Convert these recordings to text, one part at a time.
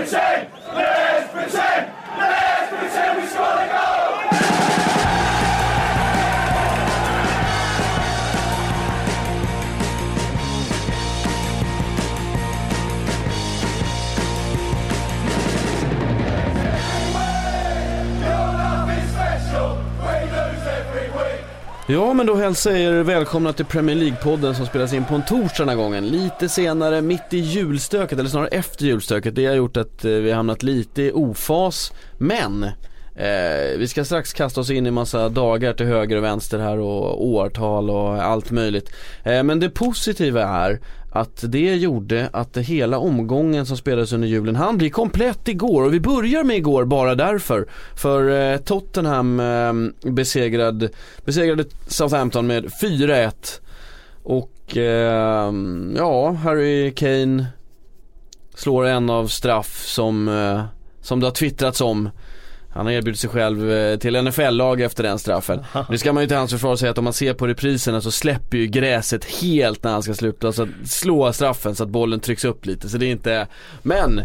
Ricochet! Ja, men då hälsar jag er välkomna till Premier League-podden som spelas in på en torsdag den här gången. Lite senare, mitt i julstöket, eller snarare efter julstöket. Det har gjort att eh, vi har hamnat lite i ofas. Men eh, vi ska strax kasta oss in i massa dagar till höger och vänster här och årtal och allt möjligt. Eh, men det positiva är att det gjorde att det hela omgången som spelades under julen han bli komplett igår och vi börjar med igår bara därför. För eh, Tottenham eh, besegrad, besegrade Southampton med 4-1 och eh, ja, Harry Kane slår en av straff som, eh, som det har twittrats om han har erbjudit sig själv eh, till NFL-lag efter den straffen. Nu ska man ju till hans försvar säga att om man ser på repriserna så släpper ju gräset helt när han ska sluta så att slå straffen så att bollen trycks upp lite. Så det är inte, men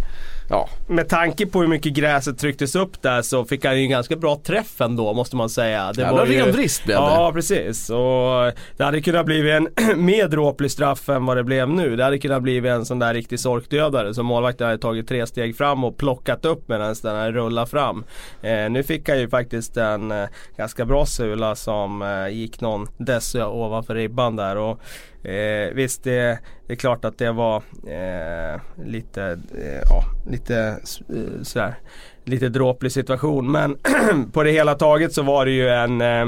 ja. Med tanke på hur mycket gräset trycktes upp där så fick han ju en ganska bra träff ändå måste man säga. Det Jävla ren vrist blev det. Ja precis. Och det hade kunnat bli en mer dråplig straff än vad det blev nu. Det hade kunnat bli en sån där riktig sorkdödare som målvakten hade tagit tre steg fram och plockat upp medan den hade rullat fram. Eh, nu fick han ju faktiskt en eh, ganska bra sula som eh, gick någon dess ovanför ribban där. Och, Eh, visst, det, det är klart att det var eh, lite, eh, ja, lite eh, sådär lite dråplig situation. Men på det hela taget så var det ju en eh,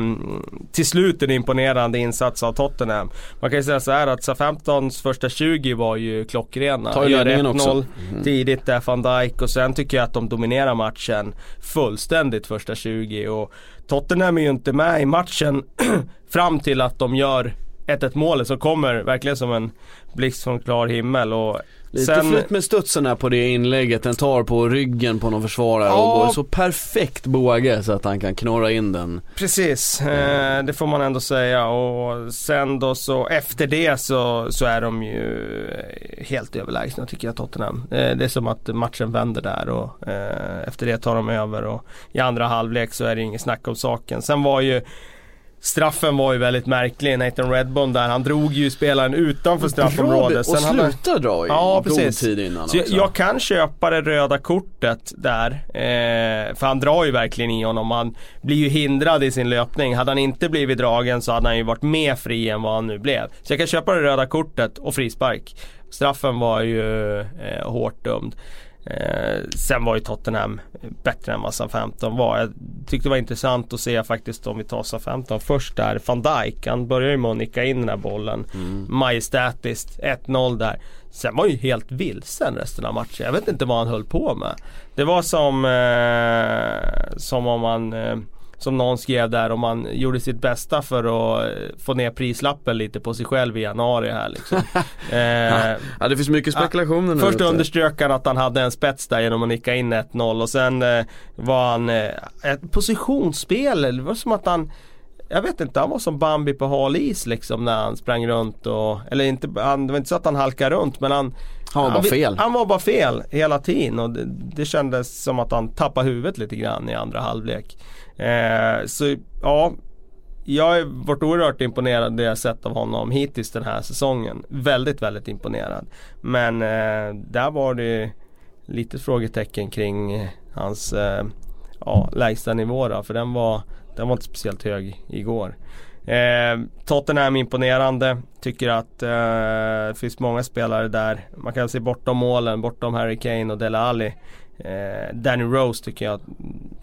till slut en imponerande insats av Tottenham. Man kan ju säga så här att Southamptons första 20 var ju klockrena. Tar ju ledningen också. 1-0 tidigt där van Dijk och sen tycker jag att de dominerar matchen fullständigt första 20 och Tottenham är ju inte med i matchen fram till att de gör 1-1 målet som kommer verkligen som en blixt från klar himmel och Lite sen, flyt med studsen här på det inlägget, den tar på ryggen på någon försvarare Ja. och går så perfekt båge så att han kan knorra in den. Precis, eh, det får man ändå säga och sen då så efter det så, så är de ju helt överlägsna tycker jag Tottenham. Eh, det är som att matchen vänder där och eh, efter det tar de över och i andra halvlek så är det inget snack om saken. Sen var ju Straffen var ju väldigt märklig, Nathan Redbone där, han drog ju spelaren utanför straffområdet. och Sen hade- sluta dra i Ja, precis. tid innan Så jag, jag kan köpa det röda kortet där. Eh, för han drar ju verkligen i honom. Han blir ju hindrad i sin löpning. Hade han inte blivit dragen så hade han ju varit mer fri än vad han nu blev. Så jag kan köpa det röda kortet och frispark. Straffen var ju eh, hårt dömd. Eh, sen var ju Tottenham bättre än vad Southampton var. Jag tyckte det var intressant att se faktiskt om vi tar Southampton först där. Van Dijk, han börjar ju med att nicka in den här bollen. Majestätiskt, 1-0 där. Sen var ju helt vilsen resten av matchen. Jag vet inte vad han höll på med. Det var som, eh, som om man eh, som någon skrev där om man gjorde sitt bästa för att eh, få ner prislappen lite på sig själv i januari här liksom. eh, Ja det finns mycket spekulationer nu. Först underströk han att han hade en spets där genom att nicka in 1-0 och sen eh, var han eh, ett positionsspel, det var som att han jag vet inte, han var som Bambi på hal is liksom när han sprang runt och Eller inte, han, det var inte så att han halkade runt men han Han var bara fel. Han var bara fel hela tiden och det, det kändes som att han tappade huvudet lite grann i andra halvlek eh, Så ja jag har varit oerhört imponerad det jag sett av honom hittills den här säsongen. Väldigt, väldigt imponerad. Men eh, där var det lite frågetecken kring hans eh, ja, lägsta nivå då, för den var, den var inte speciellt hög igår. Eh, Tottenham imponerande. Tycker att eh, det finns många spelare där. Man kan se bortom målen, bortom Harry Kane och Dele Alli. Eh, Danny Rose tycker jag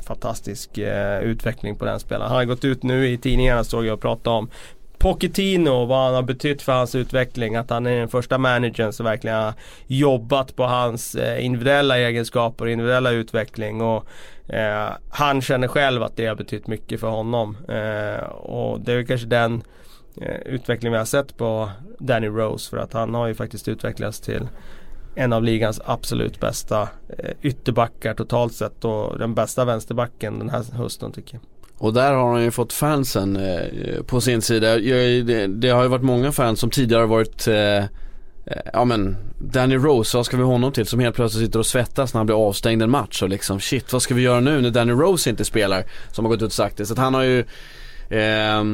fantastisk eh, utveckling på den spelaren. Han har gått ut nu i tidningarna såg jag och pratade om Pochettino, vad han har betytt för hans utveckling. Att han är den första managern som verkligen har jobbat på hans eh, individuella egenskaper och individuella utveckling. Och, eh, han känner själv att det har betytt mycket för honom. Eh, och det är kanske den eh, utveckling vi har sett på Danny Rose. För att han har ju faktiskt utvecklats till en av ligans absolut bästa eh, ytterbackar totalt sett och den bästa vänsterbacken den här hösten tycker jag. Och där har han ju fått fansen eh, på sin sida. Jag, det, det har ju varit många fans som tidigare har varit eh, Eh, ja men Danny Rose, vad ska vi honom till? Som helt plötsligt sitter och svettas när han blir avstängd en match och liksom shit vad ska vi göra nu när Danny Rose inte spelar? Som har gått ut och sagt det. Så att han har ju eh,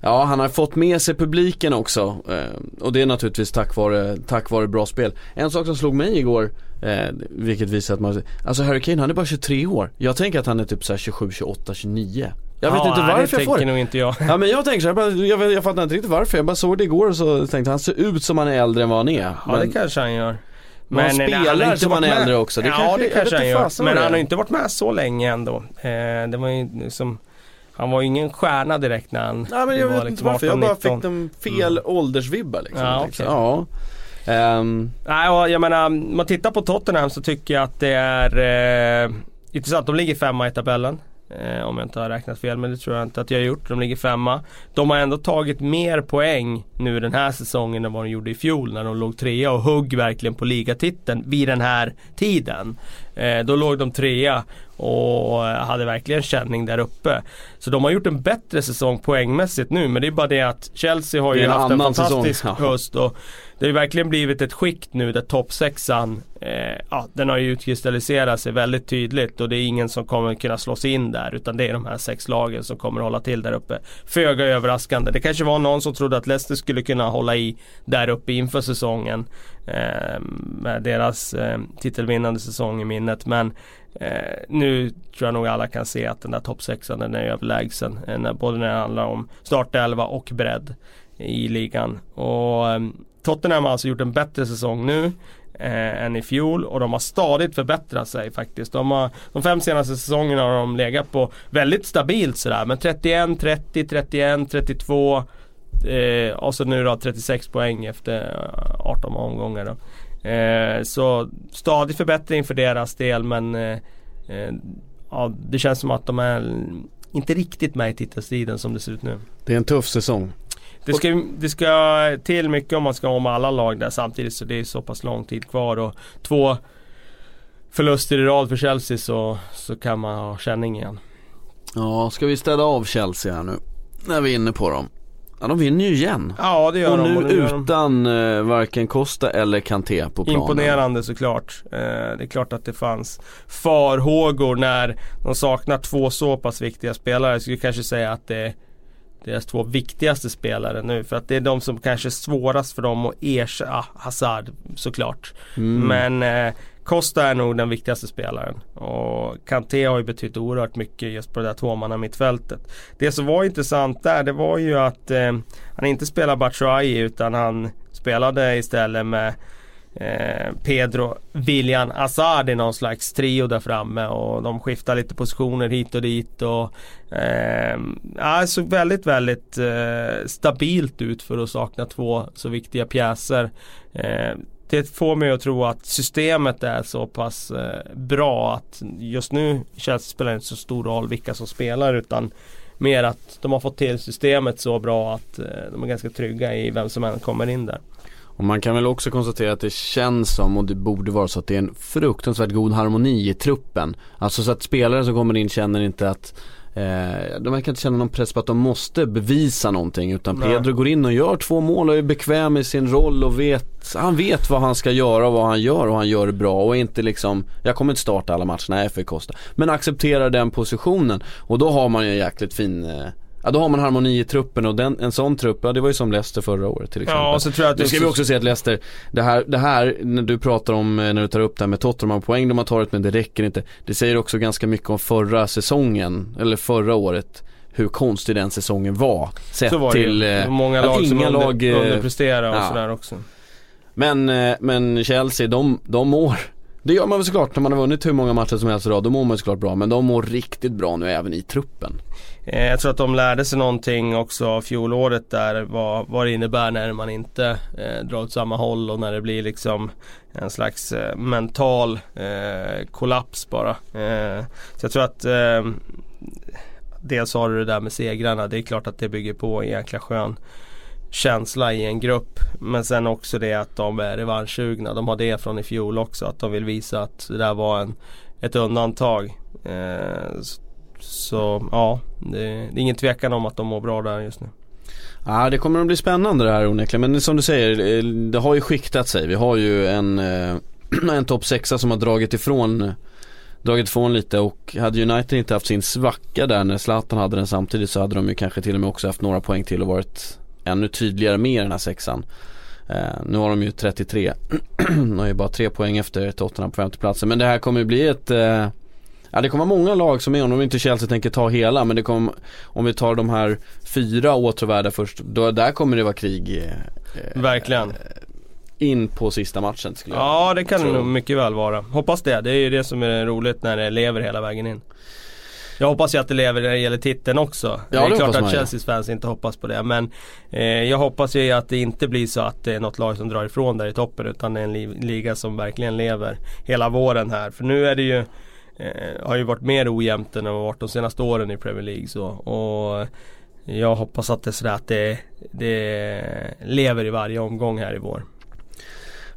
Ja, han har fått med sig publiken också eh, och det är naturligtvis tack vare, tack vare bra spel. En sak som slog mig igår, eh, vilket visar att man, alltså Harry Kane han är bara 23 år. Jag tänker att han är typ såhär 27, 28, 29. Jag vet ja, inte nej, varför det jag får det. nog inte jag. Ja men jag tänker så här, jag, bara, jag, jag fattar inte riktigt varför. Jag bara såg det igår och så tänkte han ser ut som han är äldre än vad han är. Ja men, det kanske han gör. Men han nej, spelar inte som han är äldre också. Det ja kanske- det kanske han inte gör. Men han har inte varit med så länge ändå. Eh, det var ju liksom Han var ju ingen stjärna direkt när han Ja men jag vet inte liksom varför, jag bara 18, fick de fel åldersvibbar liksom. Ja, tänkte, okej. ja. Ehm, Nej och jag menar, om man tittar på Tottenham så tycker jag att det är eh, intressant. De ligger femma i tabellen. Eh, om jag inte har räknat fel, men det tror jag inte att jag har gjort. De ligger femma. De har ändå tagit mer poäng nu den här säsongen än vad de gjorde i fjol när de låg trea och hugg verkligen på ligatiteln vid den här tiden. Eh, då låg de trea och hade verkligen känning där uppe. Så de har gjort en bättre säsong poängmässigt nu men det är bara det att Chelsea har ju haft en fantastisk säsong. Höst och det har ju verkligen blivit ett skikt nu där toppsexan eh, ja, den har ju utkristalliserat sig väldigt tydligt och det är ingen som kommer kunna slå sig in där utan det är de här sex lagen som kommer hålla till där uppe. Föga överraskande. Det kanske var någon som trodde att Leicester skulle kunna hålla i där uppe inför säsongen eh, med deras eh, titelvinnande säsong i minnet men Eh, nu tror jag nog alla kan se att den där toppsexan den är överlägsen. Eh, både när det handlar om startelva och bredd i ligan. Och eh, Tottenham har alltså gjort en bättre säsong nu eh, än i fjol och de har stadigt förbättrat sig faktiskt. De, har, de fem senaste säsongerna har de legat på väldigt stabilt sådär. Men 31, 30, 31, 32 eh, och så nu då 36 poäng efter eh, 18 omgångar då. Eh, så stadig förbättring för deras del men eh, eh, ja, det känns som att de är inte riktigt med i titelstriden som det ser ut nu. det är en tuff säsong. Det ska, det ska till mycket om man ska med alla lag där samtidigt så det är så pass lång tid kvar och två förluster i rad för Chelsea så, så kan man ha känning igen. Ja, ska vi städa av Chelsea här nu? När vi är inne på dem. Ja, de vinner ju igen. Ja det gör Och de. nu och det gör de. utan eh, varken Costa eller Kanté på planen. Imponerande såklart. Eh, det är klart att det fanns farhågor när de saknar två så pass viktiga spelare. Jag skulle kanske säga att det deras två viktigaste spelare nu. För att det är de som kanske är svårast för dem att ersätta. Ah, Hazard såklart. Mm. Men eh, Costa är nog den viktigaste spelaren. Och Kanté har ju betytt oerhört mycket just på det där tvåmanna mittfältet. Det som var intressant där det var ju att eh, han inte spelar Batshuayi utan han spelade istället med eh, Pedro William Hazard i någon slags trio där framme och de skiftar lite positioner hit och dit och eh, ja, det såg väldigt väldigt eh, stabilt ut för att sakna två så viktiga pjäser. Eh, det får mig att tro att systemet är så pass eh, bra att just nu Chelsea spelar inte så stor roll vilka som spelar utan mer att de har fått till systemet så bra att eh, de är ganska trygga i vem som än kommer in där. Och man kan väl också konstatera att det känns som, och det borde vara så att det är en fruktansvärt god harmoni i truppen. Alltså så att spelare som kommer in känner inte att eh, de verkar inte känna någon press på att de måste bevisa någonting utan Nej. Pedro går in och gör två mål och är bekväm i sin roll och vet, han vet vad han ska göra och vad han gör och han gör det bra och inte liksom, jag kommer inte starta alla matcher, nej för Costa. Men accepterar den positionen och då har man ju en jäkligt fin eh, Ja då har man harmoni i truppen och den, en sån trupp, ja det var ju som Leicester förra året till exempel. Ja, och så tror jag att Nu ska vi också se att Leicester, det här, det här när du pratar om, eh, när du tar upp det här med Tottenham poäng de har tagit men det räcker inte. Det säger också ganska mycket om förra säsongen, eller förra året. Hur konstig den säsongen var. Sett så var till, eh, Många att lag som inga under, lag, eh, underpresterar och ja. sådär också. men, eh, men Chelsea, de, de mår det gör man väl såklart när man har vunnit hur många matcher som helst idag, då mår man såklart bra. Men de mår riktigt bra nu även i truppen. Eh, jag tror att de lärde sig någonting också av fjolåret där vad, vad det innebär när man inte eh, drar åt samma håll och när det blir liksom en slags eh, mental eh, kollaps bara. Eh, så jag tror att eh, dels har du det där med segrarna, det är klart att det bygger på en jäkla skön känsla i en grupp. Men sen också det att de är revanschsugna. De har det från i fjol också. Att de vill visa att det där var en, ett undantag. Eh, så, ja, det, det är ingen tvekan om att de mår bra där just nu. Ja det kommer att bli spännande det här onekligen men som du säger, eh, det har ju skiktat sig. Vi har ju en, eh, en topp sexa som har dragit ifrån dragit ifrån lite och hade United inte haft sin svacka där när Zlatan hade den samtidigt så hade de ju kanske till och med också haft några poäng till och varit ännu tydligare med i den här sexan. Eh, nu har de ju 33, de har ju bara tre poäng efter Tottenham på femteplatsen men det här kommer ju bli ett eh, Ja det kommer vara många lag som är, om inte Chelsea tänker ta hela men det kommer, om vi tar de här fyra återvärda först, då, där kommer det vara krig eh, Verkligen in på sista matchen skulle jag Ja det kan det nog mycket väl vara. Hoppas det. Det är ju det som är roligt när det lever hela vägen in. Jag hoppas ju att det lever när det gäller titeln också. Ja, det är klart att Chelseas fans inte hoppas på det. Men eh, jag hoppas ju att det inte blir så att det är något lag som drar ifrån där i toppen. Utan det är en li liga som verkligen lever hela våren här. För nu är det ju eh, Har ju varit mer ojämnt än det har varit de senaste åren i Premier League. Så. Och jag hoppas att det är sådär att det, det lever i varje omgång här i vår.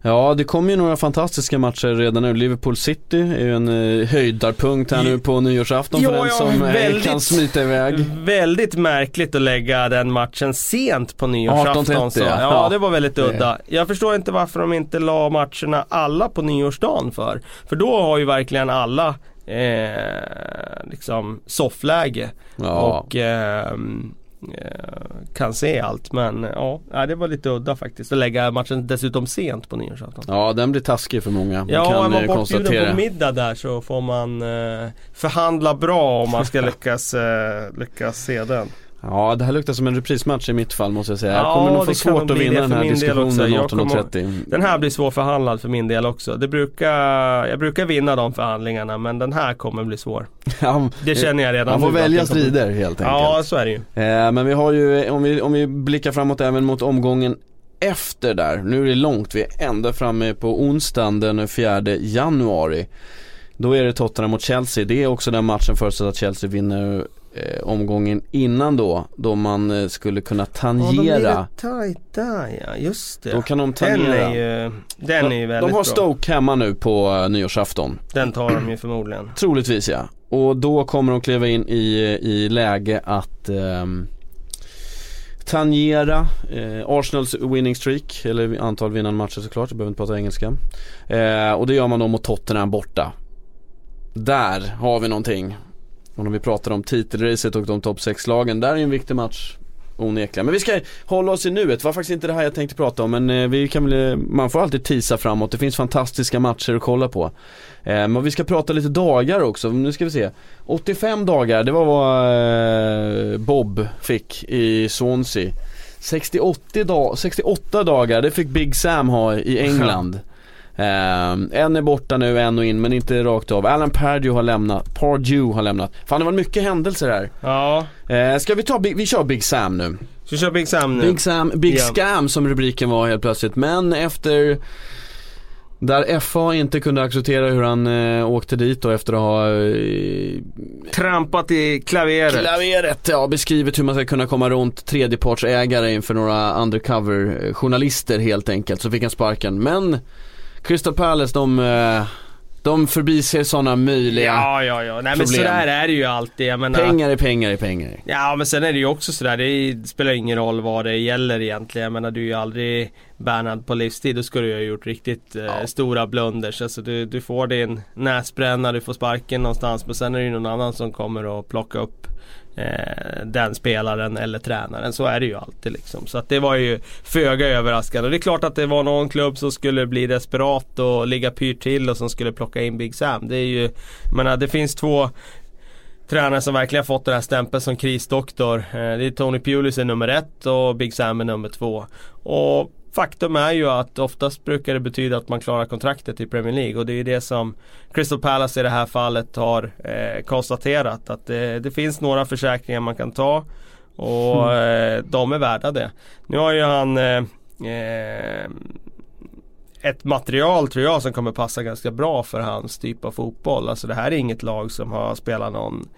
Ja det kommer ju några fantastiska matcher redan nu. Liverpool City är ju en eh, höjdarpunkt här nu på nyårsafton ja, för den som eh, väldigt, kan smita iväg. Väldigt märkligt att lägga den matchen sent på nyårsafton. Så. Ja, ja, det var väldigt udda. Jag förstår inte varför de inte la matcherna alla på nyårsdagen för. För då har ju verkligen alla eh, liksom soffläge. Ja. Och eh, Eh, kan se allt men ja, det var lite udda faktiskt att lägga matchen dessutom sent på nyårsafton. Ja den blir taskig för många. Ja, kan är man bortbjuden på middag där så får man eh, förhandla bra om man ska lyckas, eh, lyckas se den. Ja det här luktar som en reprismatch i mitt fall måste jag säga. Jag kommer nog få svårt att vinna den här diskussionen 18.30. Den här blir svårförhandlad för min del också. Det brukar, jag brukar vinna de förhandlingarna men den här kommer bli svår. Ja, det känner jag redan Man får välja strider helt enkelt. Ja så är det ju. Eh, men vi har ju, om vi, om vi blickar framåt även mot omgången efter där. Nu är det långt, vi är ända framme på onsdagen den 4 januari. Då är det Tottenham mot Chelsea. Det är också den matchen förutsatt att Chelsea vinner eh, omgången innan då, då man eh, skulle kunna tangera. Ja, de tajta, ja just det. Då kan de tangera. Den är ju, den är ju väldigt De har Stoke bra. hemma nu på uh, nyårsafton. Den tar de ju förmodligen. Troligtvis ja. Och då kommer de kliva in i, i läge att um, tangera eh, Arsenals winning streak, eller antal vinnande matcher såklart, jag behöver inte prata engelska. Eh, och det gör man då mot Tottenham borta. Där har vi någonting. Och när vi pratar om titelracet och de topp 6-lagen, där är en viktig match onekligen. Men vi ska hålla oss i nuet, det var faktiskt inte det här jag tänkte prata om men eh, vi kan väl, man får alltid tisa framåt, det finns fantastiska matcher att kolla på. Eh, men vi ska prata lite dagar också, nu ska vi se. 85 dagar, det var vad eh, Bob fick i Swansea. 68, dag, 68 dagar, det fick Big Sam ha i England. Eh, en är borta nu, en och in, men inte rakt av. Alan Pardew har lämnat, Pardew har lämnat. Fan det var mycket händelser här. Ja. Eh, ska vi ta, vi kör Big Sam nu. Vi köra Big Sam nu? Big Sam, Big yeah. Scam som rubriken var helt plötsligt. Men efter där FA inte kunde acceptera hur han eh, åkte dit och efter att ha eh, Trampat i klaveret Klaveret, ja beskrivit hur man ska kunna komma runt tredjepartsägare inför några undercover journalister helt enkelt så fick han sparken men Crystal Palace de eh, de förbiser sådana möjliga Ja, ja, ja. Nej problem. men sådär är det ju alltid. Jag menar, pengar är pengar är pengar. Ja men sen är det ju också sådär, det spelar ingen roll vad det gäller egentligen. Jag menar du är ju aldrig bärnad på livstid. Då skulle du ha gjort riktigt eh, ja. stora blunders. Alltså du, du får din näsbränna, du får sparken någonstans. Men sen är det ju någon annan som kommer att plocka upp eh, den spelaren eller tränaren. Så är det ju alltid liksom. Så att det var ju föga överraskande. Det är klart att det var någon klubb som skulle bli desperat och ligga pyrt till och som skulle plocka in Big Sam. Det är ju, jag menar det finns två tränare som verkligen fått den här stämpeln som krisdoktor. Eh, det är Tony Pulis är nummer ett och Big Sam är nummer två. Och faktum är ju att oftast brukar det betyda att man klarar kontraktet i Premier League och det är ju det som Crystal Palace i det här fallet har eh, konstaterat att det, det, finns några försäkringar man kan ta och mm. eh, de är värda det. Nu har ju han eh, eh, ett material tror jag som kommer passa ganska bra för hans typ av fotboll. Alltså det här är inget lag som har spelat någon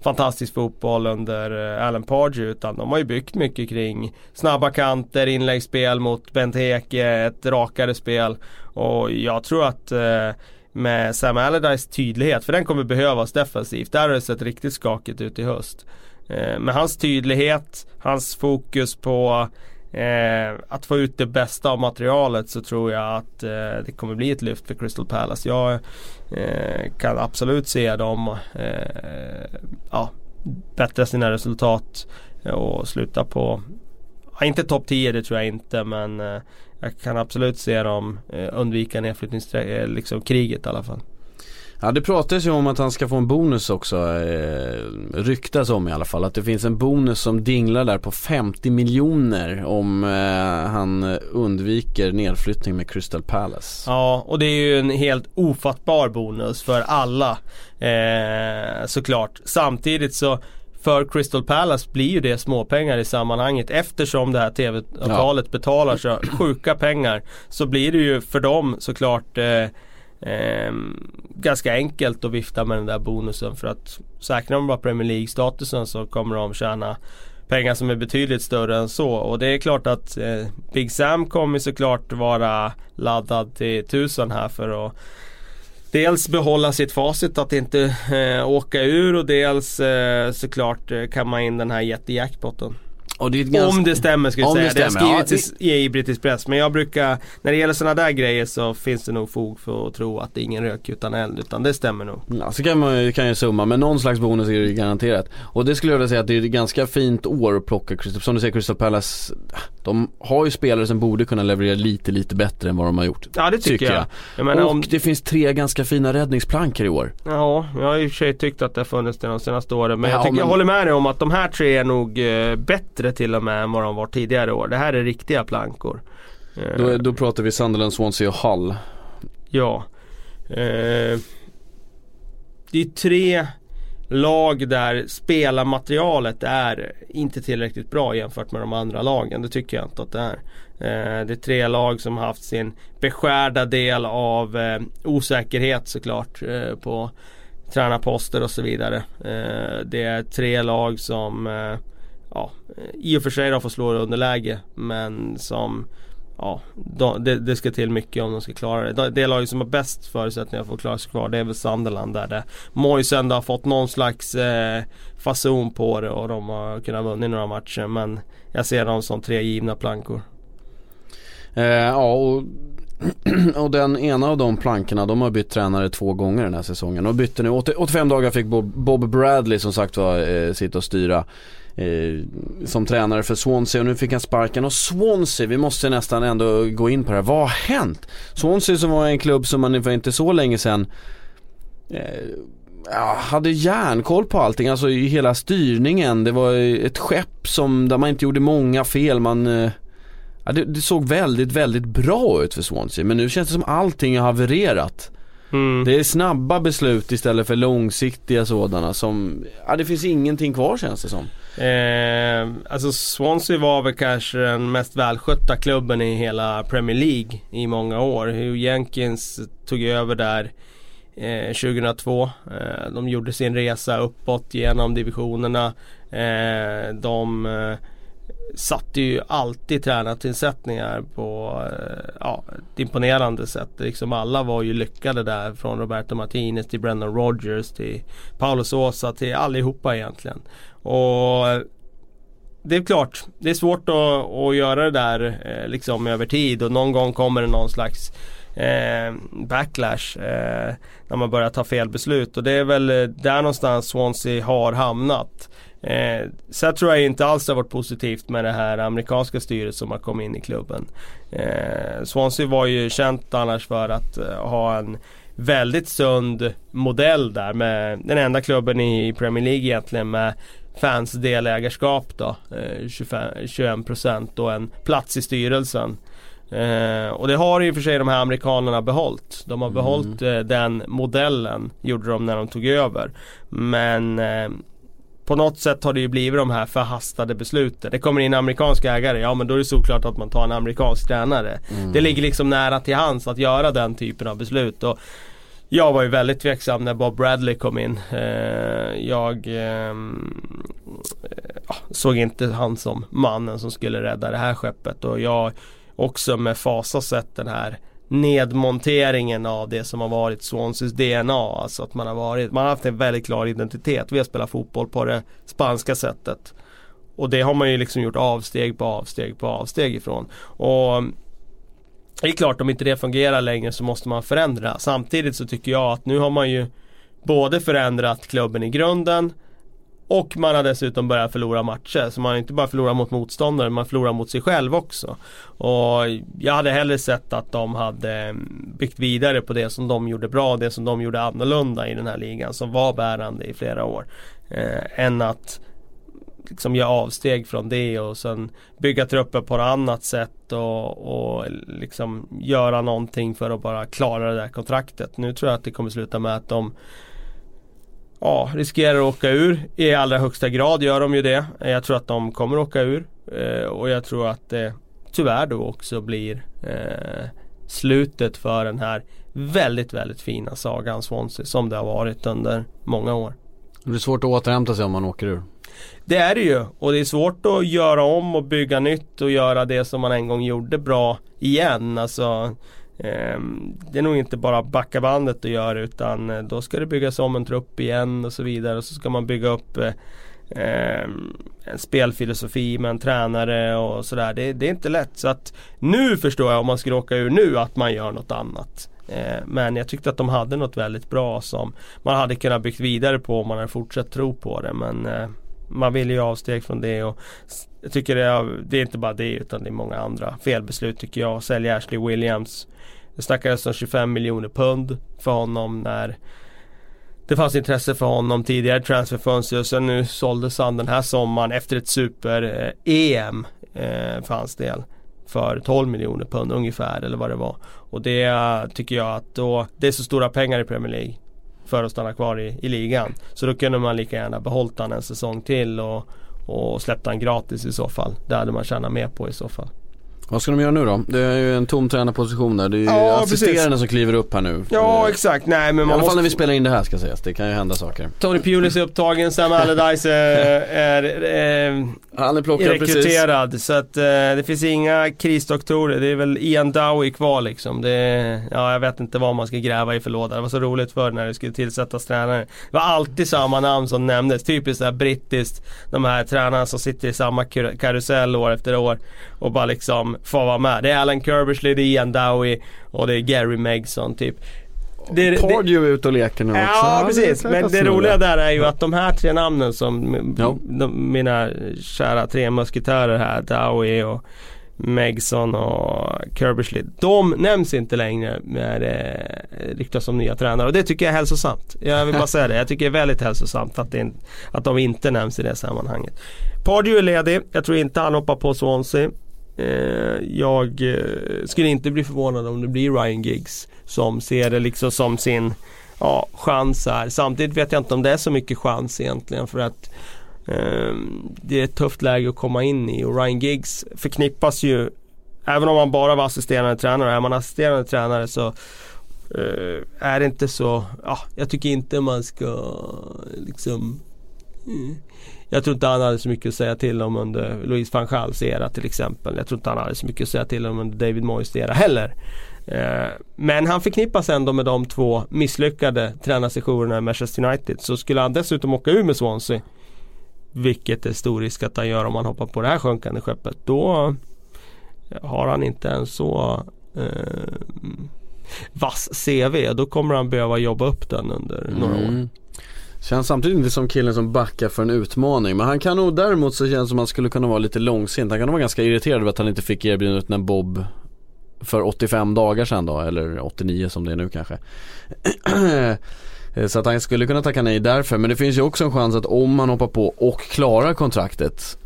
fantastisk fotboll under eh, Alan Pardew utan de har ju byggt mycket kring snabba kanter, inläggsspel mot Benteke, ett rakare spel och jag tror att eh, med Sam Allardyce tydlighet, för den kommer behövas defensivt. Där har det sett riktigt skakigt ut i höst. Eh, med hans tydlighet, hans fokus på eh, att få ut det bästa av materialet så tror jag att eh, det kommer bli ett lyft för Crystal Palace. Jag eh, kan absolut se dem eh, bättra sina resultat och sluta på Ja, inte topp 10 det tror jag inte men eh, jag kan absolut se dem eh, undvika nedflyttningskriget eh, liksom, i alla fall. Ja det pratas ju om att han ska få en bonus också, eh, ryktas om i alla fall. Att det finns en bonus som dinglar där på 50 miljoner om eh, han undviker nedflyttning med Crystal Palace. Ja och det är ju en helt ofattbar bonus för alla eh, såklart. Samtidigt så för Crystal Palace blir ju det småpengar i sammanhanget eftersom det här tv-avtalet ja. betalar så sjuka pengar. Så blir det ju för dem såklart eh, eh, ganska enkelt att vifta med den där bonusen för att säkrar de bara Premier League-statusen så kommer de tjäna pengar som är betydligt större än så. Och det är klart att eh, Big Sam kommer såklart vara laddad till tusen här för att dels behålla sitt facit att inte eh, åka ur och dels eh, såklart eh, kamma in den här jättejackpotten. Ganska... Om det stämmer ska jag säga. Det, det har skrivits ja, i, i brittisk press. Men jag brukar, när det gäller sådana där grejer så finns det nog fog för att tro att det är ingen rök utan eld. Utan det stämmer nog. Ja, så kan man kan ju summa, men någon slags bonus är det garanterat. Och det skulle jag vilja säga att det är ett ganska fint år att plocka Crystal, som du säger Crystal Palace. De har ju spelare som borde kunna leverera lite, lite bättre än vad de har gjort. Ja det tycker, tycker jag. jag. jag och om... det finns tre ganska fina räddningsplankor i år. Ja, jag har i och för sig tyckt att det har funnits det de senaste åren. Men, ja, jag, tycker, men... jag håller med dig om att de här tre är nog eh, bättre till och med än vad de var tidigare år. Det här är riktiga plankor. Då, då pratar vi Sunderland, Swansea och Hull. Ja. Eh, det är tre lag där spelarmaterialet är inte tillräckligt bra jämfört med de andra lagen. Det tycker jag inte att det är. Eh, det är tre lag som haft sin beskärda del av eh, osäkerhet såklart eh, på tränarposter och så vidare. Eh, det är tre lag som eh, ja, i och för sig de får slå underläge men som Ja, det, det, ska till mycket om de ska klara det. Det laget som har bäst förutsättningar för att klara sig kvar det är väl Sunderland där det ändå har fått någon slags eh, fason på det och de har kunnat vunnit några matcher men jag ser dem som tre givna plankor. Eh, ja och och den ena av de plankorna, de har bytt tränare två gånger den här säsongen. Och bytte nu, 85 dagar fick Bob Bradley som sagt var eh, sitta och styra eh, som tränare för Swansea och nu fick han sparken. Och Swansea, vi måste nästan ändå gå in på det här. Vad har hänt? Swansea som var en klubb som man för inte så länge sedan eh, hade järnkoll på allting, alltså i hela styrningen. Det var ett skepp som, där man inte gjorde många fel. Man eh, Ja, det, det, såg väldigt, väldigt bra ut för Swansea men nu känns det som allting har havererat. Mm. Det är snabba beslut istället för långsiktiga sådana som, ja det finns ingenting kvar känns det som. Eh, alltså Swansea var väl kanske den mest välskötta klubben i hela Premier League i många år. Hugh Jenkins tog över där eh, 2002. Eh, de gjorde sin resa uppåt genom divisionerna. Eh, de eh, satte ju alltid tränartillsättningar på eh, ja, ett imponerande sätt. Liksom alla var ju lyckade där från Roberto Martinez till Brendan Rodgers till Paolo Sosa till allihopa egentligen. Och det är klart, det är svårt att, att göra det där eh, liksom över tid och någon gång kommer det någon slags eh, backlash eh, när man börjar ta fel beslut och det är väl eh, där någonstans Swansea har hamnat. Eh, sen tror jag inte alls det har varit positivt med det här amerikanska styret som har kommit in i klubben. Eh, Swansea var ju känt annars för att eh, ha en väldigt sund modell där med den enda klubben i Premier League egentligen med fans delägarskap då. Eh, 25, 21% och en plats i styrelsen. Eh, och det har i och för sig de här amerikanerna behållit. De har behållit mm. eh, den modellen, gjorde de när de tog över. Men eh, på något sätt har det ju blivit de här förhastade besluten. Det kommer in amerikanska ägare, ja men då är det såklart att man tar en amerikansk tränare. Mm. Det ligger liksom nära till hands att göra den typen av beslut. Och jag var ju väldigt tveksam när Bob Bradley kom in. Eh, jag ehm, eh, såg inte han som mannen som skulle rädda det här skeppet. Och jag också med fasa sett den här nedmonteringen av det som har varit Swanseas DNA. Alltså att man har varit, man har haft en väldigt klar identitet. Vi har spelat fotboll på det spanska sättet. Och det har man ju liksom gjort avsteg på avsteg på avsteg ifrån. Och det är klart om inte det fungerar längre så måste man förändra. Samtidigt så tycker jag att nu har man ju både förändrat klubben i grunden och man har dessutom börjat förlora matcher. Så man har inte bara förlorat mot motståndare, man förlorar mot sig själv också. Och jag hade hellre sett att de hade mm, byggt vidare på det som de gjorde bra, det som de gjorde annorlunda i den här ligan som var bärande i flera år. Eh, än att liksom göra avsteg från det och sen bygga truppen på ett annat sätt och, och liksom göra någonting för att bara klara det där kontraktet. Nu tror jag att det kommer sluta med att de ja, riskerar att åka ur i allra högsta grad gör de ju det. Jag tror att de kommer att åka ur eh, och jag tror att det tyvärr då också blir eh, slutet för den här väldigt, väldigt fina sagan Swansea som det har varit under många år. Det blir svårt att återhämta sig om man åker ur. Det är det ju och det är svårt att göra om och bygga nytt och göra det som man en gång gjorde bra igen. Alltså, eh, det är nog inte bara backa bandet att göra utan eh, då ska det byggas om en trupp igen och så vidare. Och så ska man bygga upp eh, ehm, en spelfilosofi med en tränare och sådär. Det, det, är inte lätt. Så att nu förstår jag om man skulle åka ur nu att man gör något annat. Eh, men jag tyckte att de hade något väldigt bra som man hade kunnat byggt vidare på om man hade fortsatt tro på det. Men eh, man vill ju avsteg från det och jag tycker det är, det är inte bara det utan det är många andra felbeslut tycker jag. Sälja Ashley Williams. Det snackades alltså om 25 miljoner pund för honom när det fanns intresse för honom tidigare transferfönster och sen nu såldes han den här sommaren efter ett super-EM eh, eh, för hans del. För 12 miljoner pund ungefär eller vad det var. Och det eh, tycker jag att då, det är så stora pengar i Premier League för att stanna kvar i, i ligan. Så då kunde man lika gärna behållit han en säsong till och, och släppt han gratis i så fall. Det hade man tjänat mer på i så fall. Vad ska de göra nu då? Det är ju en tom tränarposition där. Det är ju ja, assisterande precis. som kliver upp här nu. Ja eh, exakt. Nej, men man I alla måste... fall när vi spelar in det här ska sägas. Det kan ju hända saker. Tony Pulis är upptagen, Sam Allardyce är, är, eh, Han är plockad rekryterad. Precis. Så att eh, det finns inga krisdoktorer. Det är väl Ian Dowie kvar liksom. Det, ja, jag vet inte vad man ska gräva i för låda. Det var så roligt för när det skulle tillsättas tränare. Det var alltid samma namn som nämndes. Typiskt såhär brittiskt. De här tränarna som sitter i samma karusell år efter år. Och bara liksom får vara med. Det är Alan Kerbersley, det är Ian Dowie och det är Gary Megson typ. Det, Pardew är ute och leker nu också. Ja precis, men det roliga där är ju att de här tre namnen som ja. de, mina kära tre musketörer här, Dowie och Megson och Kerbersley. De nämns inte längre när det ryktas som nya tränare och det tycker jag är hälsosamt. Jag vill bara säga det. Jag tycker det är väldigt hälsosamt att, det, att de inte nämns i det sammanhanget. Pardew är ledig. Jag tror inte han hoppar på Swansea. Eh, jag eh, skulle inte bli förvånad om det blir Ryan Giggs som ser det liksom som sin ja, chans här. Samtidigt vet jag inte om det är så mycket chans egentligen för att eh, det är ett tufft läge att komma in i och Ryan Giggs förknippas ju Även om han bara var assisterande tränare, är man assisterande tränare så uh, är det inte så, ja, jag tycker inte man ska liksom mm, jag tror inte han hade så mycket att säga till om under Louise van Gaals era till exempel. Jag tror inte han hade så mycket att säga till om under David Moyes era heller. Eh, men han förknippas ändå med de två misslyckade tränarsessionerna i Manchester United. Så skulle han dessutom åka ur med Swansea vilket är stor risk att han gör om han hoppar på det här sjunkande skeppet. Då har han inte en så eh, vass CV. Då kommer han behöva jobba upp den under några mm. år. Känns samtidigt inte som killen som backar för en utmaning men han kan nog däremot så känns det som att han skulle kunna vara lite långsint. Han kan nog vara ganska irriterad över att han inte fick erbjudandet när Bob för 85 dagar sedan då, eller 89 som det är nu kanske. så att han skulle kunna tacka nej därför. Men det finns ju också en chans att om han hoppar på och klarar kontraktet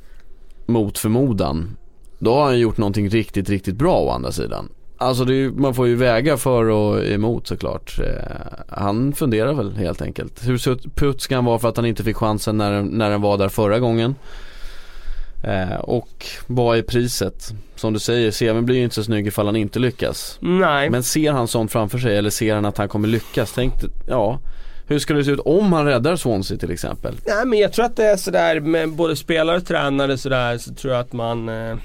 mot förmodan. Då har han gjort någonting riktigt, riktigt bra å andra sidan. Alltså är, man får ju väga för och emot såklart. Eh, han funderar väl helt enkelt. Hur putt ska han vara för att han inte fick chansen när, när den var där förra gången? Eh, och vad är priset? Som du säger, CVn blir ju inte så snygg ifall han inte lyckas. Nej. Men ser han sånt framför sig eller ser han att han kommer lyckas? Tänk, ja. Hur skulle det se ut om han räddar Swansea till exempel? Nej men jag tror att det är sådär med både spelare och tränare sådär så tror jag att man eh,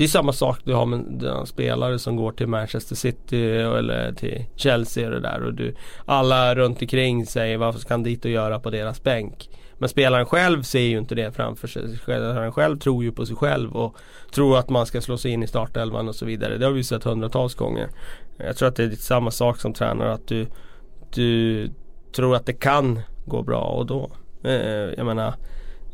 det är samma sak du har med den spelare som går till Manchester City eller till Chelsea och det där. Och du, alla runt omkring säger varför ska han dit och göra på deras bänk? Men spelaren själv ser ju inte det framför sig. Spelaren själv tror ju på sig själv och tror att man ska slå sig in i startelvan och så vidare. Det har vi sett hundratals gånger. Jag tror att det är samma sak som tränare att du, du tror att det kan gå bra och då, eh, jag menar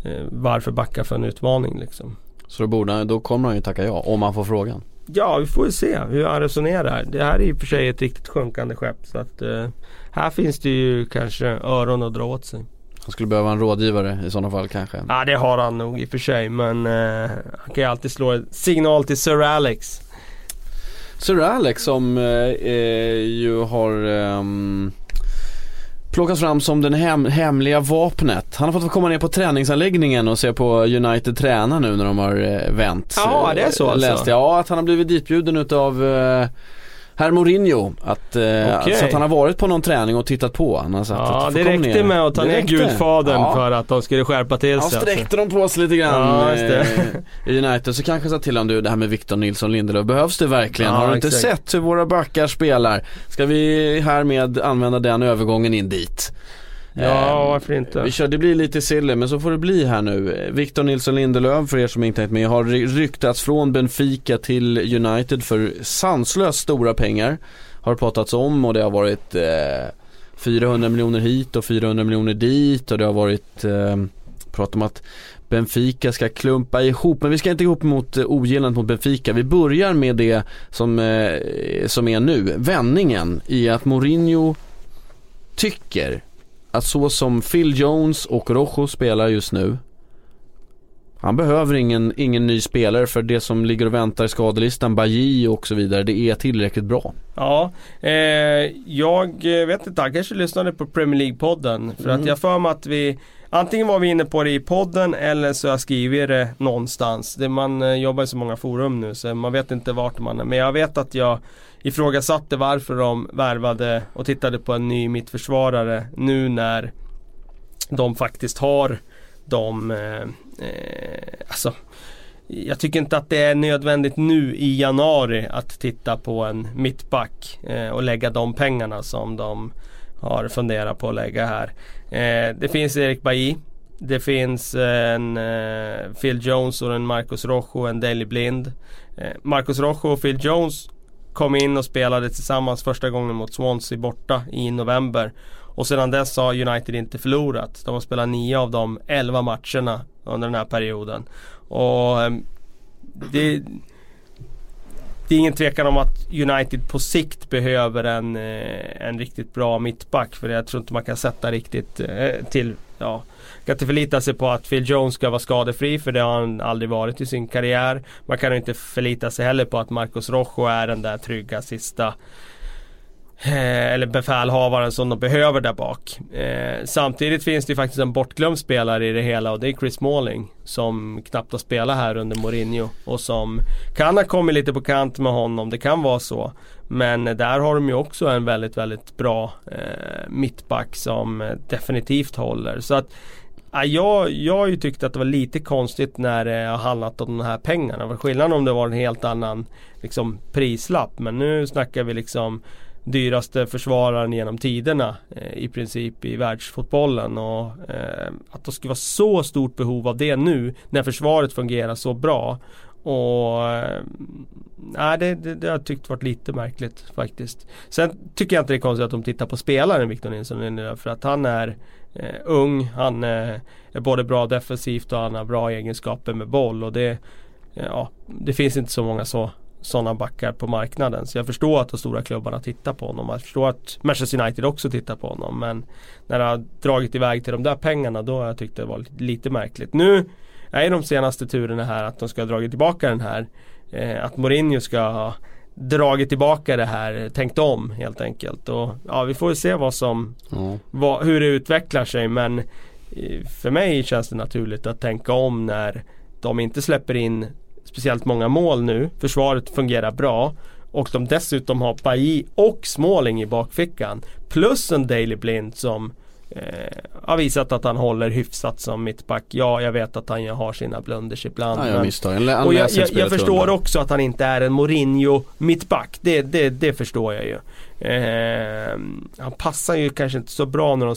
eh, varför backa för en utmaning liksom. Så då, borde, då kommer han ju tacka ja om han får frågan. Ja, vi får ju se hur han resonerar. Det här är och för sig ett riktigt sjunkande skepp. Så att eh, här finns det ju kanske öron att dra åt sig. Han skulle behöva en rådgivare i sådana fall kanske. Ja det har han nog i och för sig men eh, han kan ju alltid slå en signal till Sir Alex. Sir Alex som eh, ju har eh, plockas fram som den hem, hemliga vapnet. Han har fått komma ner på träningsanläggningen och se på United träna nu när de har eh, vänt. Ja det är så alltså? Läste jag. Ja att han har blivit ditbjuden utav eh, Herr Mourinho, att, eh, okay. så att han har varit på någon träning och tittat på. Han har sagt ja, att det räckte ner. med att ta ner gudfadern ja. för att de skulle skärpa till sig. Ja, alltså. sträckte de på sig lite grann ja, i United. Så kanske sa till honom, du det här med Victor Nilsson Lindelöf, behövs det verkligen? Ja, har du inte sett hur våra backar spelar? Ska vi härmed använda den övergången in dit? Ja, ehm, varför inte? Vi kör, det blir lite silly, men så får det bli här nu. Victor Nilsson Lindelöf, för er som inte är med, har ryktats från Benfica till United för sanslöst stora pengar. Har pratats om och det har varit eh, 400 miljoner hit och 400 miljoner dit och det har varit eh, prat om att Benfica ska klumpa ihop, men vi ska inte ihop mot eh, ogillandet mot Benfica. Vi börjar med det som, eh, som är nu, vändningen i att Mourinho tycker att så som Phil Jones och Rojo spelar just nu han behöver ingen, ingen ny spelare för det som ligger och väntar i skadelistan, Baji och så vidare, det är tillräckligt bra. Ja, eh, jag vet inte, han kanske lyssnade på Premier League-podden. För mm. att jag för mig att vi Antingen var vi inne på det i podden eller så har jag skrivit det någonstans. Det, man eh, jobbar i så många forum nu så man vet inte vart man är. Men jag vet att jag ifrågasatte varför de värvade och tittade på en ny mittförsvarare nu när de faktiskt har de, eh, eh, alltså jag tycker inte att det är nödvändigt nu i januari att titta på en mittback eh, och lägga de pengarna som de har funderat på att lägga här. Eh, det finns Erik Bailly. Det finns en eh, Phil Jones och en Marcus Rojo och en Daley Blind. Eh, Marcus Rojo och Phil Jones kom in och spelade tillsammans första gången mot Swansea borta i november. Och sedan dess har United inte förlorat. De har spelat nio av de elva matcherna under den här perioden. Och eh, det, det är ingen tvekan om att United på sikt behöver en, eh, en riktigt bra mittback. För jag tror inte man kan sätta riktigt eh, till, ja, kan inte förlita sig på att Phil Jones ska vara skadefri för det har han aldrig varit i sin karriär. Man kan inte förlita sig heller på att Marcos Rojo är den där trygga sista Eh, eller befälhavaren som de behöver där bak. Eh, samtidigt finns det ju faktiskt en bortglömd spelare i det hela och det är Chris Smalling. Som knappt har spelat här under Mourinho och som kan ha kommit lite på kant med honom, det kan vara så. Men där har de ju också en väldigt, väldigt bra eh, mittback som definitivt håller. Så att Ja, jag, jag har ju tyckt att det var lite konstigt när det har handlat om de här pengarna. För skillnaden om det var en helt annan liksom, prislapp. Men nu snackar vi liksom dyraste försvararen genom tiderna eh, i princip i världsfotbollen. Och eh, att det skulle vara så stort behov av det nu när försvaret fungerar så bra. Och eh, Nej det, det, det har jag tyckt varit lite märkligt faktiskt. Sen tycker jag inte det är konstigt att de tittar på spelaren Victor Nilsson för att han är eh, ung, han eh, är både bra defensivt och han har bra egenskaper med boll. Och det Ja, det finns inte så många så sådana backar på marknaden. Så jag förstår att de stora klubbarna tittar på honom. Jag förstår att Manchester United också tittar på honom. Men när det har dragit iväg till de där pengarna då har jag tyckt det var lite märkligt. Nu är de senaste turerna här att de ska ha dragit tillbaka den här. Eh, att Mourinho ska ha dragit tillbaka det här, tänkt om helt enkelt. Och ja, vi får se vad som, mm. vad, hur det utvecklar sig. Men eh, för mig känns det naturligt att tänka om när de inte släpper in speciellt många mål nu. Försvaret fungerar bra. Och de dessutom har Bailly och Småling i bakfickan. Plus en Daily Blind som eh, har visat att han håller hyfsat som mittback. Ja, jag vet att han har sina blunders ibland. Han gör men- jag, jag, jag förstår också att han inte är en Mourinho mittback. Det, det, det förstår jag ju. Eh, han passar ju kanske inte så bra när de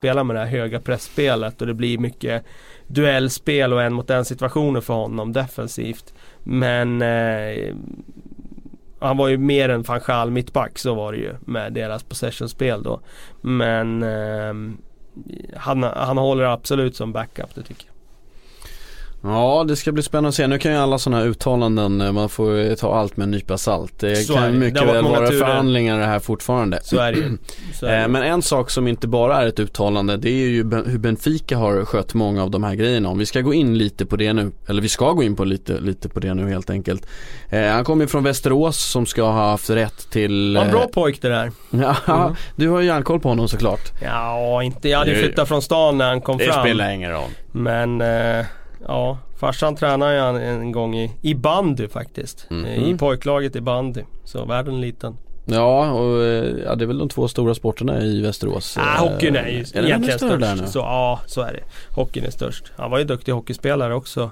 Spela med det här höga pressspelet och det blir mycket duellspel och en mot en situationer för honom defensivt. Men eh, han var ju mer än van mittback, så var det ju med deras possessionspel då. Men eh, han, han håller absolut som backup, det tycker jag. Ja det ska bli spännande att se. Nu kan ju alla sådana här uttalanden, eh, man får ta allt med en nypa salt. Det Så kan det. mycket Det väl vara turer. förhandlingar det här fortfarande. Så är det. Så är det. Eh, Men en sak som inte bara är ett uttalande det är ju hur Benfica har skött många av de här grejerna. Om vi ska gå in lite på det nu, eller vi ska gå in på lite, lite på det nu helt enkelt. Eh, han kommer ju från Västerås som ska ha haft rätt till... Ja, en bra pojk det där. Ja, du har ju järnkoll på honom såklart. Ja, inte, jag hade ju Det- flyttat från stan när han kom fram. ingen roll. Men eh, ja, farsan tränade han en gång i, i bandy faktiskt. Eh, I pojklaget i bandy. Så världen är liten. Ja, och eh, ja, det är väl de två stora sporterna i Västerås. Ah, Eh, hockeyn är ju är den egentligen där störst. nu? Så, ja, så är det. Hockeyn är störst. Han var ju duktig hockeyspelare också.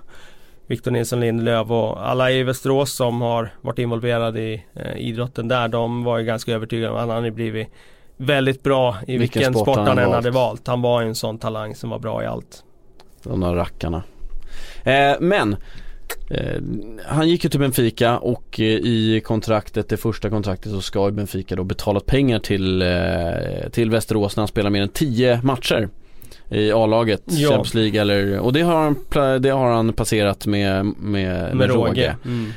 Victor Nilsson Lindelöf och alla i Västerås som har varit involverade i eh, idrotten där. De var ju ganska övertygade om att han hade blivit väldigt bra i Vilken vilken, sport han än hade valt. Han var ju en sån talang som var bra i allt. De där rackarna. Eh, men eh, han gick ju till Benfica och eh, i kontraktet, det första kontraktet så ska ju Benfica då betalat pengar till, till Västerås när han spelar mer än 10 matcher i A-laget, Ja. Champions League eller, och det har han, det har han passerat med, med, Med råge. Mm.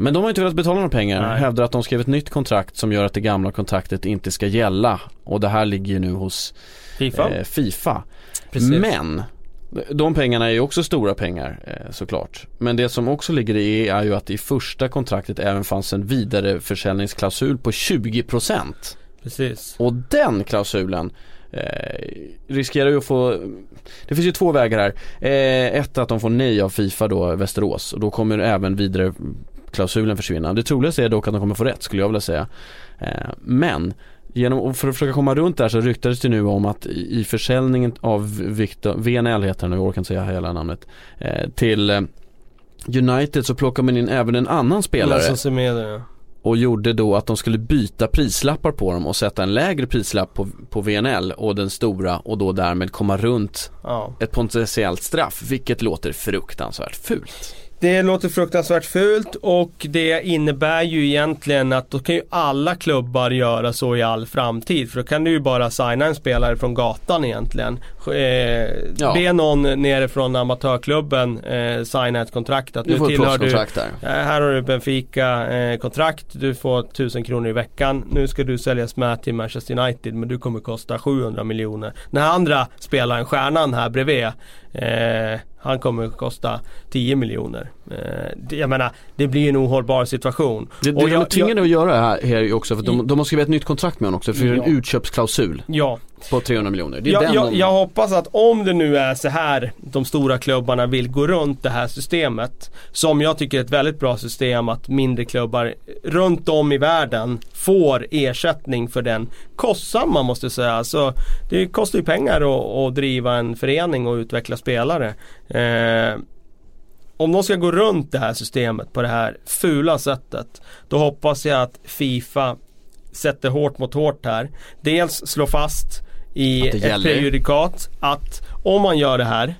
Men de har inte velat betala några pengar, Nej. hävdar att de skrev ett nytt kontrakt som gör att det gamla kontraktet inte ska gälla och det här ligger ju nu hos Fifa. eh, Fifa. Precis. Men de pengarna är ju också stora pengar eh, såklart. Men det som också ligger i är ju att i första kontraktet även fanns en vidareförsäljningsklausul på 20% Precis. och den klausulen eh, riskerar ju att få Det finns ju två vägar här. Eh, ett att de får nej av Fifa då, Västerås och då kommer även vidare klausulen försvinna. Det troligaste är dock att de kommer få rätt skulle jag vilja säga. Eh, men Genom, och för att försöka komma runt där så ryktades det nu om att i försäljningen av Victor, VNL heter han nu, jag orkar inte säga hela namnet, eh, till eh, United så plockar man in även en annan spelare Semedo ja. och gjorde då att de skulle byta prislappar på dem och sätta en lägre prislapp på, på VNL och den stora och då därmed komma runt ja. ett potentiellt straff vilket låter fruktansvärt fult. Det låter fruktansvärt fult och det innebär ju egentligen att då kan ju alla klubbar göra så i all framtid. För då kan du ju bara signa en spelare från gatan egentligen. Eh, Ja. Be någon nere från amatörklubben eh, signa ett kontrakt att Du får tillhör du där. Eh, Här har du Benfica eh, kontrakt, du får 1000 kronor i veckan. Nu ska du säljas med till Manchester United men du kommer kosta 700 miljoner. Den här andra spelaren, stjärnan här bredvid, eh, han kommer kosta 10 miljoner. Eh, jag menar, det blir en ohållbar situation. Det, det Och de är tvingade att göra här, här också för de, de har skrivit ett nytt kontrakt med honom också för det är en Ja. utköpsklausul Ja, på 300 miljoner. Det är jag, den jag, de... jag hoppas att om det nu är så här de stora klubbarna vill gå runt det här systemet. Som jag tycker är ett väldigt bra system att mindre klubbar runt om i världen får ersättning för den kostsamma måste jag säga. Så det kostar ju pengar att, att driva en förening och utveckla spelare. Eh, om de ska gå runt det här systemet på det här fula sättet. Då hoppas jag att Fifa sätter hårt mot hårt här. Dels slå fast i ett gäller. prejudikat att om man gör det här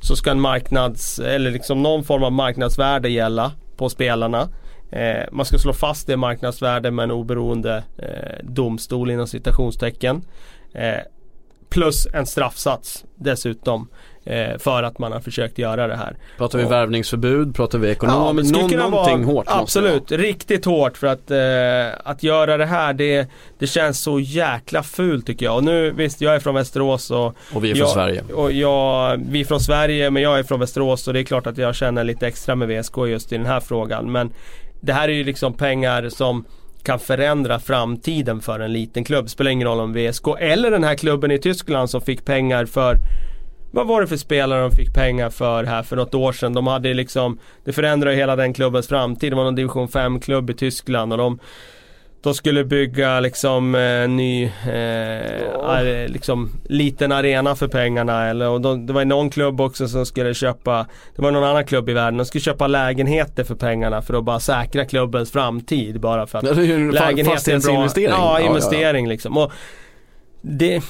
så ska en marknads, eller liksom någon form av marknadsvärde gälla på spelarna. Eh, man ska slå fast det marknadsvärde med en oberoende eh, domstol inom citationstecken. Eh, plus en straffsats dessutom. Eh, för att man har försökt göra det här. Pratar vi Och- värvningsförbud? Pratar vi ekonomiskt? skulle Någon, någonting vara- hårt måste. Absolut, riktigt hårt för att, eh, att göra det här det, det känns så jäkla fult tycker jag. Och nu visst, jag är från Västerås och Och vi är från jag, Sverige. Och jag, vi är från Sverige men jag är från Västerås och det är klart att jag känner lite extra med VSK just i den här frågan. Men det här är ju liksom pengar som kan förändra framtiden för en liten klubb. Spelar ingen roll om VSK eller den här klubben i Tyskland som fick pengar för vad var det för spelare de fick pengar för här för något år sedan? De hade liksom Det förändrade hela den klubbens framtid. Det var någon division 5-klubb i Tyskland och de de skulle bygga liksom en ny eh, are, liksom, liten arena för pengarna. Eller, och de, det var någon klubb också som skulle köpa Det var någon annan klubb i världen. De skulle köpa lägenheter för pengarna för att bara säkra klubbens framtid. Bara för att Ja, det är ju en lägenhet är en bra fastighetsinvestering. Ja, Ja, ja, investering liksom. Och det,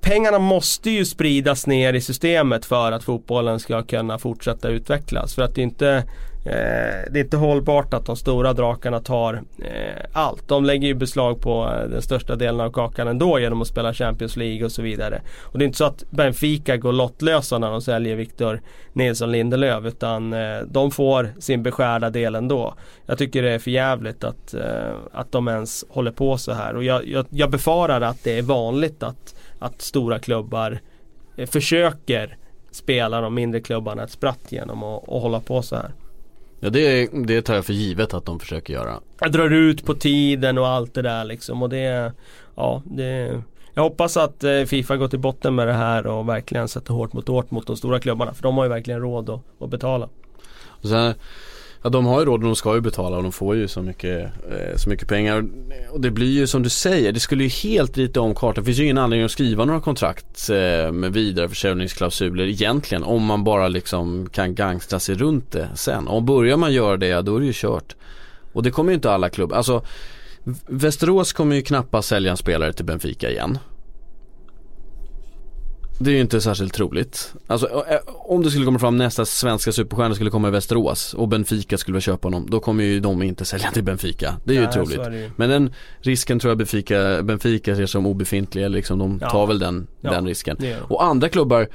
pengarna måste ju spridas ner i systemet för att fotbollen ska kunna fortsätta utvecklas. För att det inte Eh, det är inte hållbart att de stora drakarna tar eh, allt. De lägger ju beslag på eh, den största delen av kakan ändå genom att spela Champions League och så vidare. Och det är inte så att Benfica går lottlösa när de säljer Victor Nilsson Lindelöf utan eh, de får sin beskärda del ändå. Jag tycker det är för jävligt att, eh, att de ens håller på så här och jag, jag, jag befarar att det är vanligt att, att stora klubbar eh, försöker spela de mindre klubbarna ett spratt genom att hålla på så här. Ja det, det tar jag för givet att de försöker göra. Jag drar ut på tiden och allt det där liksom och det Ja det Jag hoppas att eh, Fifa går till botten med det här och verkligen sätter hårt mot hårt mot de stora klubbarna för de har ju verkligen råd att, att betala Och sen, ja de har ju råd och de ska ju betala och de får ju så mycket, eh, så mycket pengar. Och det blir ju som du säger, det skulle ju helt rita om kartan. Det finns ju ingen anledning att skriva några kontrakt eh, med vidareförsäljningsklausuler egentligen. Om man bara liksom kan gangstra sig runt det sen. Och börjar man göra det, då är det ju kört. Och det kommer ju inte alla klubbar, alltså Västerås kommer ju knappast sälja en spelare till Benfica igen. Det är ju inte särskilt troligt. Alltså eh, om det skulle komma fram nästa svenska superstjärna skulle komma i Västerås och Benfica skulle vilja köpa honom. Då kommer ju de inte sälja till Benfica. Det är ju Nej, troligt. är ju. Men den risken tror jag Benfica, Benfica ser som obefintlig. eller Liksom, de Ja. tar väl den, Ja, den risken. Och andra klubbar,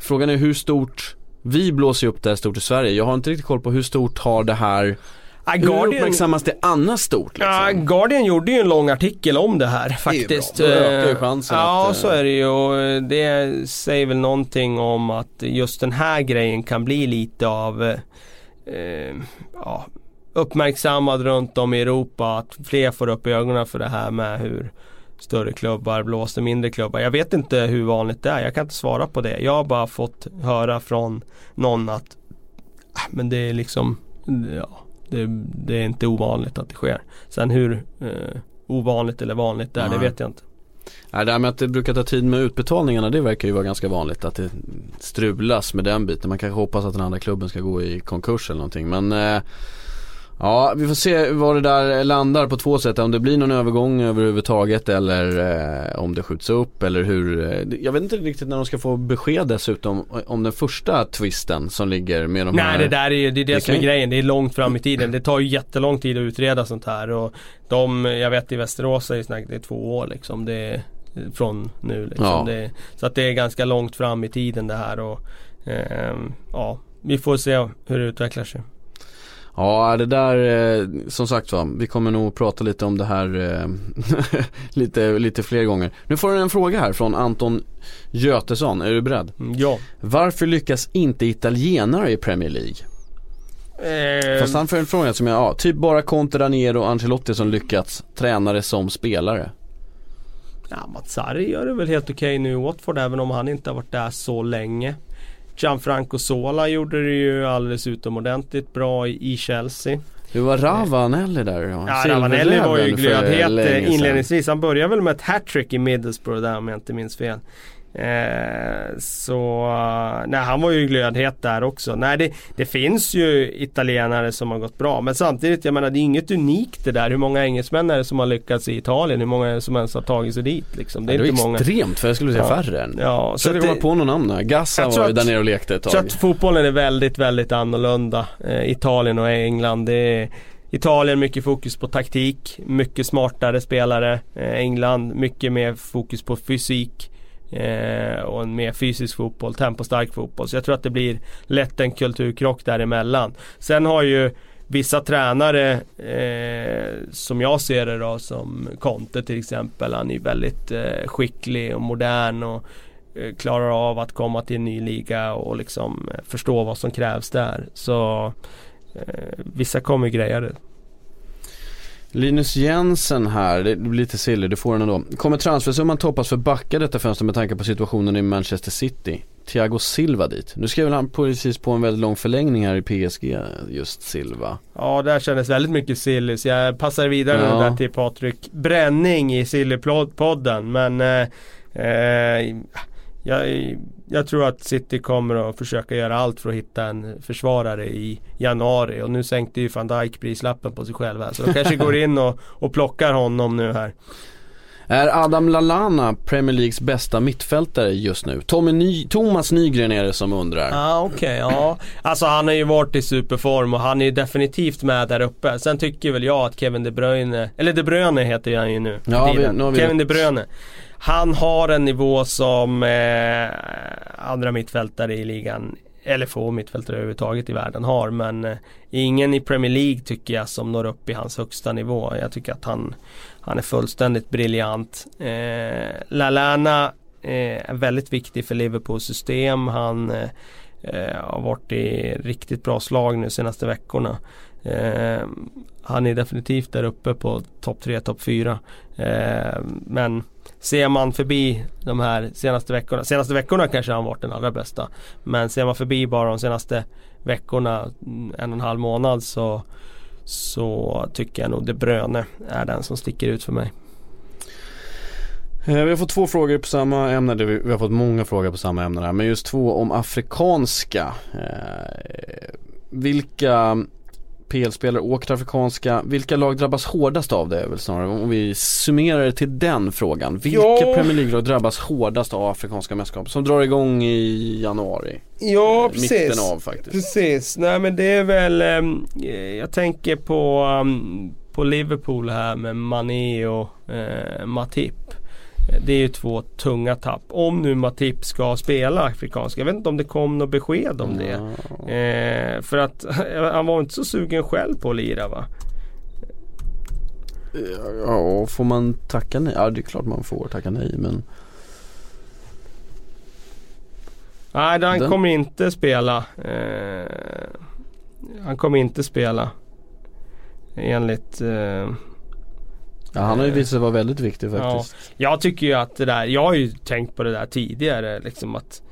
frågan är hur stort vi blåser upp det här stort i Sverige. Jag har inte riktigt koll på hur stort har det här Hur Guardian, uppmärksammas det annars stort liksom? ja, Guardian gjorde ju en lång artikel om det här är faktiskt. Då ökar ju Eh, Ja, att, eh, så är det ju och det säger väl någonting om att just den här grejen kan bli lite av eh, eh, ja, uppmärksammad runt om i Europa. Att fler får upp ögonen för det här med hur större klubbar blåser mindre klubbar. Jag vet inte hur vanligt det är. Jag kan inte svara på det. Jag har bara fått höra från någon att "Ah, men det är liksom ja, det, det är inte ovanligt att det sker. Sen hur eh, ovanligt eller vanligt det är, det Nej. vet jag inte. Nej, det här med att det brukar ta tid med utbetalningarna det verkar ju vara ganska vanligt att det strulas med den biten. Man kanske hoppas att den andra klubben ska gå i konkurs eller någonting men eh, Ja, vi får se var det där landar på två sätt. Om det blir någon övergång överhuvudtaget eller eh, om det skjuts upp eller hur. Eh, jag vet inte riktigt när de ska få besked dessutom om den första twisten som ligger med de här. Nej det där är ju det, är det, Det som är grejen. Det är långt fram i tiden. Det tar ju jättelång tid att utreda sånt här. Och de, jag vet i Västerås är det snack, det är två år liksom. Det är från nu liksom. Ja. Det, så att det är ganska långt fram i tiden det här. Och, ehm, ja, vi får se hur det utvecklar sig. Ja det där, eh, som sagt va, vi kommer nog prata lite om det här eh, lite, lite fler gånger. Nu får du en fråga här från Anton Götesson, är du beredd? Mm, Ja. Varför lyckas inte italienare i Premier League? Ehm, Fast han får en fråga som jag, ja, typ bara Conte, Raniero och Ancelotti som lyckats, tränare som spelare. Ja, Matsari gör det väl helt okej nu i Watford även om han inte har varit där så länge. Gianfranco Sola gjorde det ju alldeles utomordentligt bra i Chelsea. Hur var Ravanelli där? Ja, Ravanelli var ju glödhet eh, inledningsvis. Han började väl med ett hattrick i Middlesbrough där om jag inte minns fel. Eh, så, nej han var ju glödhet där också. Nej det, det finns ju italienare som har gått bra. Men samtidigt, jag menar det är inget unikt det där. Hur många engelsmän är det som har lyckats i Italien? Hur många är det som ens har tagit sig dit liksom? Det är det var inte många. extremt, för jag skulle säga Ja. färre än. Ja, Så så jag komma det, på någon där. Gassa Jag tror var ju där nere och lekte ett tag. att fotbollen är väldigt, väldigt annorlunda. Eh, Italien och England. Det är Italien mycket fokus på taktik, mycket smartare spelare. Eh, England mycket mer fokus på fysik eh, och en mer fysisk fotboll, tempostark fotboll. Så jag tror att det blir lätt en kulturkrock däremellan. Sen har ju vissa tränare eh, som jag ser det då som Conte till exempel. Han är väldigt eh, skicklig och modern och eh, klarar av att komma till en ny liga och liksom eh, förstå vad som krävs där. Så eh, vissa kommer greja det. Linus Jensen här, det blir lite silly, det får den ändå. Kommer transfersumman toppas för backa detta fönster med tanke på situationen i Manchester City? Thiago Silva dit. Nu skrev han precis på en väldigt lång förlängning här i PSG, just Silva. Ja, där kändes väldigt mycket silly så jag passar vidare ja. där till Patrik Bränning i Sillypodden. Men eh, eh, jag, jag, tror att City kommer att försöka göra allt för att hitta en försvarare i januari och nu sänkte ju van Dijk prislappen på sig själv här så de kanske går in och, och plockar honom nu här. Är Adam Lallana Premier Leagues bästa mittfältare just nu? Tommy Ny Thomas Nygren är det som undrar. Ah, Okej, okay, ja. Alltså han har ju varit i superform och han är ju definitivt med där uppe. Sen tycker väl jag att Kevin De Bruyne, eller De Bruyne heter han ju nu. Ja, vi, nu vi Kevin De Bruyne. Han har en nivå som eh, andra mittfältare i ligan eller få mittfältare överhuvudtaget i världen har. Men eh, ingen i Premier League tycker jag som når upp i hans högsta nivå. Jag tycker att han, han är fullständigt briljant. Eh, Lallana eh, är väldigt viktig för Liverpools system. Han eh, eh, har varit i riktigt bra slag nu senaste veckorna. Eh, han är definitivt där uppe på topp 3, topp 4. Eh, men ser man förbi de här senaste veckorna, senaste veckorna kanske han varit den allra bästa. Men ser man förbi bara de senaste veckorna, mm, en och en halv månad så, så tycker jag nog De Bruyne är den som sticker ut för mig. Eh, vi har fått två frågor på samma ämne, vi har fått många frågor på samma ämne här, men just två om afrikanska. Eh, vilka PL-spelare åker afrikanska. Vilka lag drabbas hårdast av det väl snarare om vi summerar det till den frågan. Vilka ja. Premier League-lag drabbas hårdast av afrikanska mästerskap som drar igång i januari? Ja, precis. Mitten av faktiskt. Precis. Nej men det är väl, um, jag tänker på, um, på Liverpool här med Mané och uh, Matip. Det är ju två tunga tapp. Om nu Matip ska spela afrikanska. Jag vet inte om det kom något besked om det. Eh, för att han var inte så sugen själv på att lira va? Ja, får man tacka nej? Ja, det är klart man får tacka nej men Nej, han Den... kommer inte spela. Eh, han kommer inte spela. Enligt eh, Ja, han har ju visat sig vara väldigt viktig faktiskt. Ja, jag tycker ju att det där, jag har ju tänkt på det där tidigare liksom att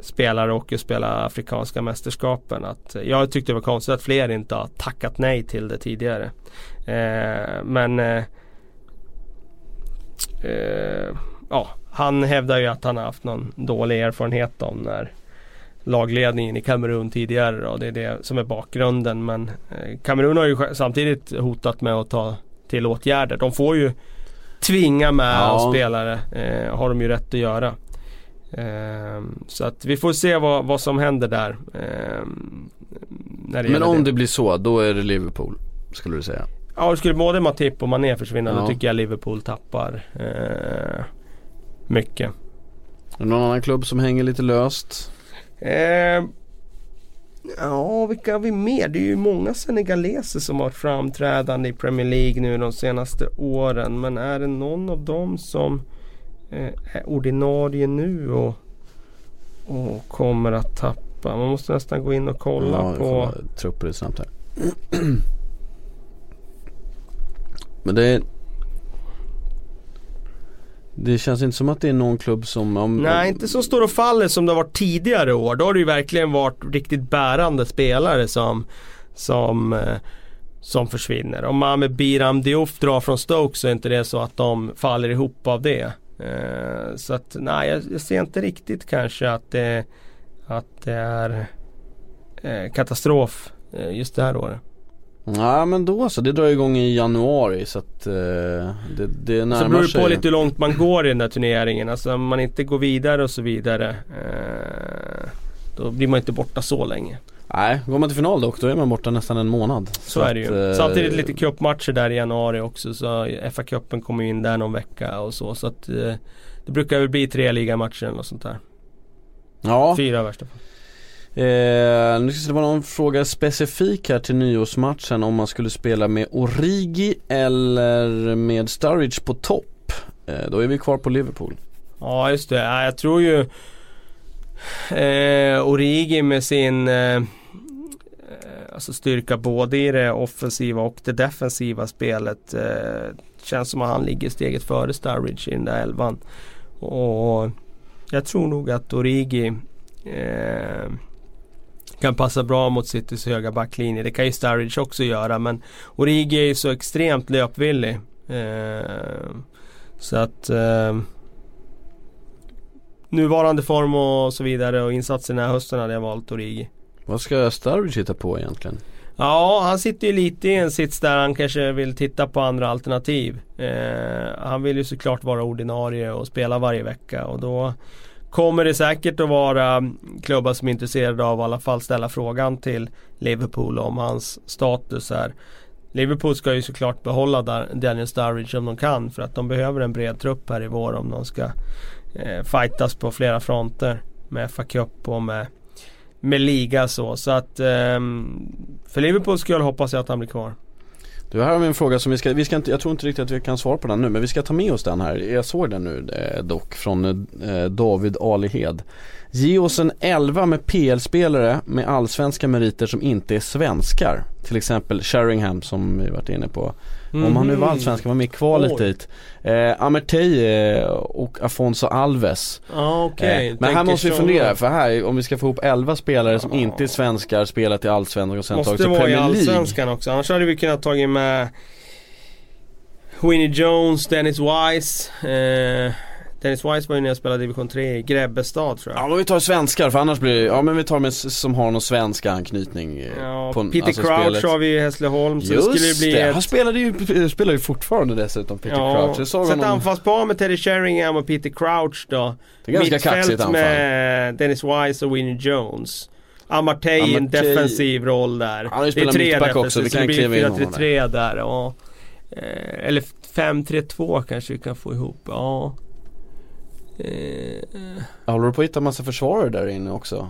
spelare åker och spelar Afrikanska mästerskapen. Att, jag tyckte det var konstigt att fler inte har tackat nej till det tidigare. Eh, men eh, eh, ja, han hävdar ju att han har haft någon dålig erfarenhet om när lagledningen i Kamerun tidigare och det är det som är bakgrunden. Men eh, Kamerun har ju samtidigt hotat med att ta till åtgärder. De får ju tvinga med ja. spelare. Eh, har de ju rätt att göra. Eh, så att vi får se vad, vad som händer där. Eh, Men om det. det. blir så, då är det Liverpool skulle du säga? Ja, skulle både Matip och Mané försvinna ja. då tycker jag Liverpool tappar eh, mycket. Är det någon annan klubb som hänger lite löst? Eh, Ja, vilka har vi mer? Det är ju många senegaleser som har varit framträdande i Premier League nu de senaste åren. Men är det någon av dem som eh, är ordinarie nu och, och kommer att tappa? Man måste nästan gå in och kolla ja, på... Trupper snabbt här. Men det är det känns inte som att det är någon klubb som... Om, Nej, inte så står och faller som det har varit tidigare år. Då har det ju verkligen varit riktigt bärande spelare som, som, eh, som försvinner. Om med Biram Diouf drar från Stoke så är inte det så att de faller ihop av det. Eh, så att nej, jag, jag ser inte riktigt kanske att det, att det är eh, katastrof just det här året. Ja men då så, det drar igång i januari så att eh, det, det närmar sig. Så beror det på lite hur långt man går i den där turneringen. Alltså om man inte går vidare och så vidare. Eh, då blir man inte borta så länge. Nej, går man till final dock då är man borta nästan en månad. Så, är det ju. att, eh, Samtidigt lite cupmatcher där i januari också så FA-cupen kommer ju in där någon vecka och så. Så att eh, det brukar väl bli tre ligamatcher eller något sånt där. Ja, Fyra värsta fall eh, nu ska det vara någon fråga specifik här till nyårsmatchen om man skulle spela med Origi eller med Sturridge på topp. Eh, då är vi kvar på Liverpool. Ja just det, ja, jag tror ju eh, Origi med sin eh, alltså styrka både i det offensiva och det defensiva spelet. Eh, känns som att han ligger steget före Sturridge i den där elvan. Och jag tror nog att Origi eh, kan passa bra mot Citys höga backlinje. Det kan ju Sturridge också göra men Origi är ju så extremt löpvillig. Eh, så att eh, nuvarande form och så vidare och insatsen den här hösten hade jag valt Origi. Vad ska Sturridge hitta på egentligen? Ja, han sitter ju lite i en sits där han kanske vill titta på andra alternativ. Eh, han vill ju såklart vara ordinarie och spela varje vecka och då kommer det säkert att vara klubbar som är intresserade av att i alla fall ställa frågan till Liverpool om hans status här. Liverpool ska ju såklart behålla Daniel Sturridge om de kan för att de behöver en bred trupp här i vår om de ska eh, fightas på flera fronter med FA Cup och med, med liga så. Så att eh, för Liverpools skull hoppas jag att han blir kvar. Du, här har vi en fråga som vi ska, vi ska inte, jag tror inte riktigt att vi kan svara på den nu men vi ska ta med oss den här. Jag såg den nu eh, dock från eh, David Alihed. Ge oss en 11 med PL-spelare med allsvenska meriter som inte är svenskar. Till exempel Sheringham som vi varit inne på. Om han nu var allsvensk, var med i kvalet dit. Eh, Amertey eh, och Afonso Alves. Ja okej. Eh, men här måste vi fundera för här om vi ska få ihop 11 spelare som Ja. inte är svenskar, spelat i allsvenskan och sen tagit Måste till vara i Premier League. Allsvenskan också. Annars hade vi kunnat tagit med Winnie Jones, Dennis Wise. Eh, Dennis Wise var ju när jag spelade division 3 i Grebbestad tror jag. Ja men vi tar svenskar för annars blir det, ja men vi tar med som har någon svensk anknytning eh, Ja, på Peter alltså Crouch spelet. har vi i Hässleholm. Så Just det skulle bli det, ett... han spelade ju, spelar ju fortfarande dessutom Peter Ja, Crouch. Jag såg så ett honom, anfallspar med Teddy Sheringham och Peter Crouch då. det är ganska kaxigt anfall. med Dennis Wise och Winnie Jones. Amartey i en defensiv roll där. Han har ju spelat mittback också, vi kan kliva in honom 4-3-3 där. Ja. Eh, eller 5-3-2 kanske vi kan få ihop. Ja. Eh, Håller du på att hitta massa försvarare där inne också?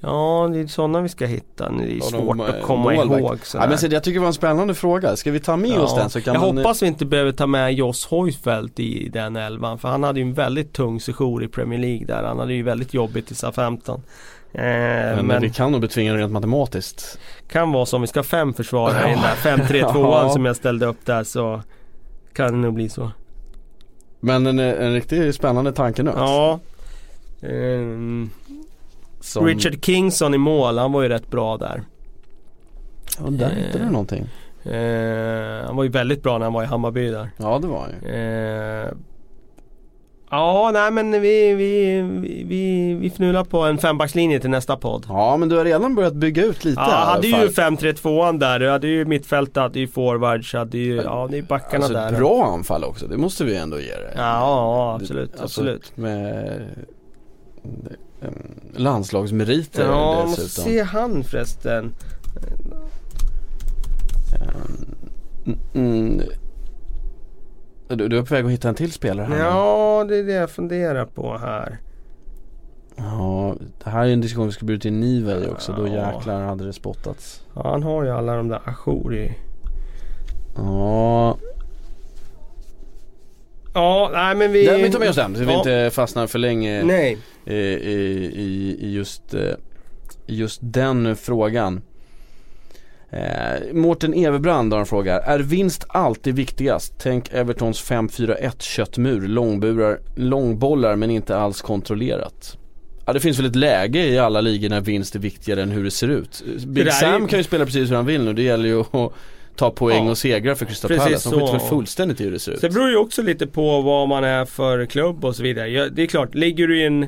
ja, det är sådana vi ska hitta. Det är Ja, de, svårt eh, att komma målvakt. ihåg. Ja, men så, jag tycker det var en spännande fråga, ska vi ta med oss den så kan jag man hoppas vi inte behöver ta med Joss Højfeldt i den elvan för han hade ju en väldigt tung sejour i Premier League där. Han hade ju väldigt jobbigt i SA-15. Eh, men, men vi kan nog betvinga rent matematiskt. kan vara så om vi ska ha fem försvarare i den där 5-3-2 Ja. som jag ställde upp där så kan det nog bli så. Men en, en riktigt spännande tankenöt. Ja. Ehm, Som, Richard Kingson i mål, han var ju rätt bra där. Ja, där hittade du någonting. Eh, han var ju väldigt bra när han var i Hammarby där. Ja det var han ju. Eh, ja, nej men vi, vi, vi, vi, fnular på en fembackslinje till nästa podd. Ja men du har redan börjat bygga ut lite Ja, alla hade ju fall. 5-3-2an där. Du hade ju mittfält, hade ju forwards, hade ju, ja det är backarna Alltså där. ett bra anfall också, det måste vi ändå ge det. Ja, ja absolut, Alltså, absolut. Med eh, landslagsmeriter Ja, måste dessutom. se han förresten. Mm, mm. Du, du är på väg att hitta en till spelare här. Ja, det är det jag funderar på här. Ja, det här är en diskussion vi ska bjuda till Niva i också. Då jäklar hade det spottats. Ja, han har ju alla de där ajour i. Ja, Ja, nej men vi... den, vi tar med oss den så vi Ja. inte fastnar för länge Nej. i, i, i, i just, eh, just den frågan. Eh, Mårten Everbrand har en fråga. Är vinst alltid viktigast? Tänk Evertons 5-4-1 köttmur, långburar, långbollar men inte alls kontrollerat. Ja det finns väl ett läge i alla ligor när vinst är viktigare än hur det ser ut. Big Sam ju- kan ju spela precis hur han vill nu, det gäller ju att ta poäng Ja. och segra för Crystal Palace. De skiter väl fullständigt i hur det ser ut. Så det beror ju också lite på vad man är för klubb och så vidare. Det är klart, ligger du i en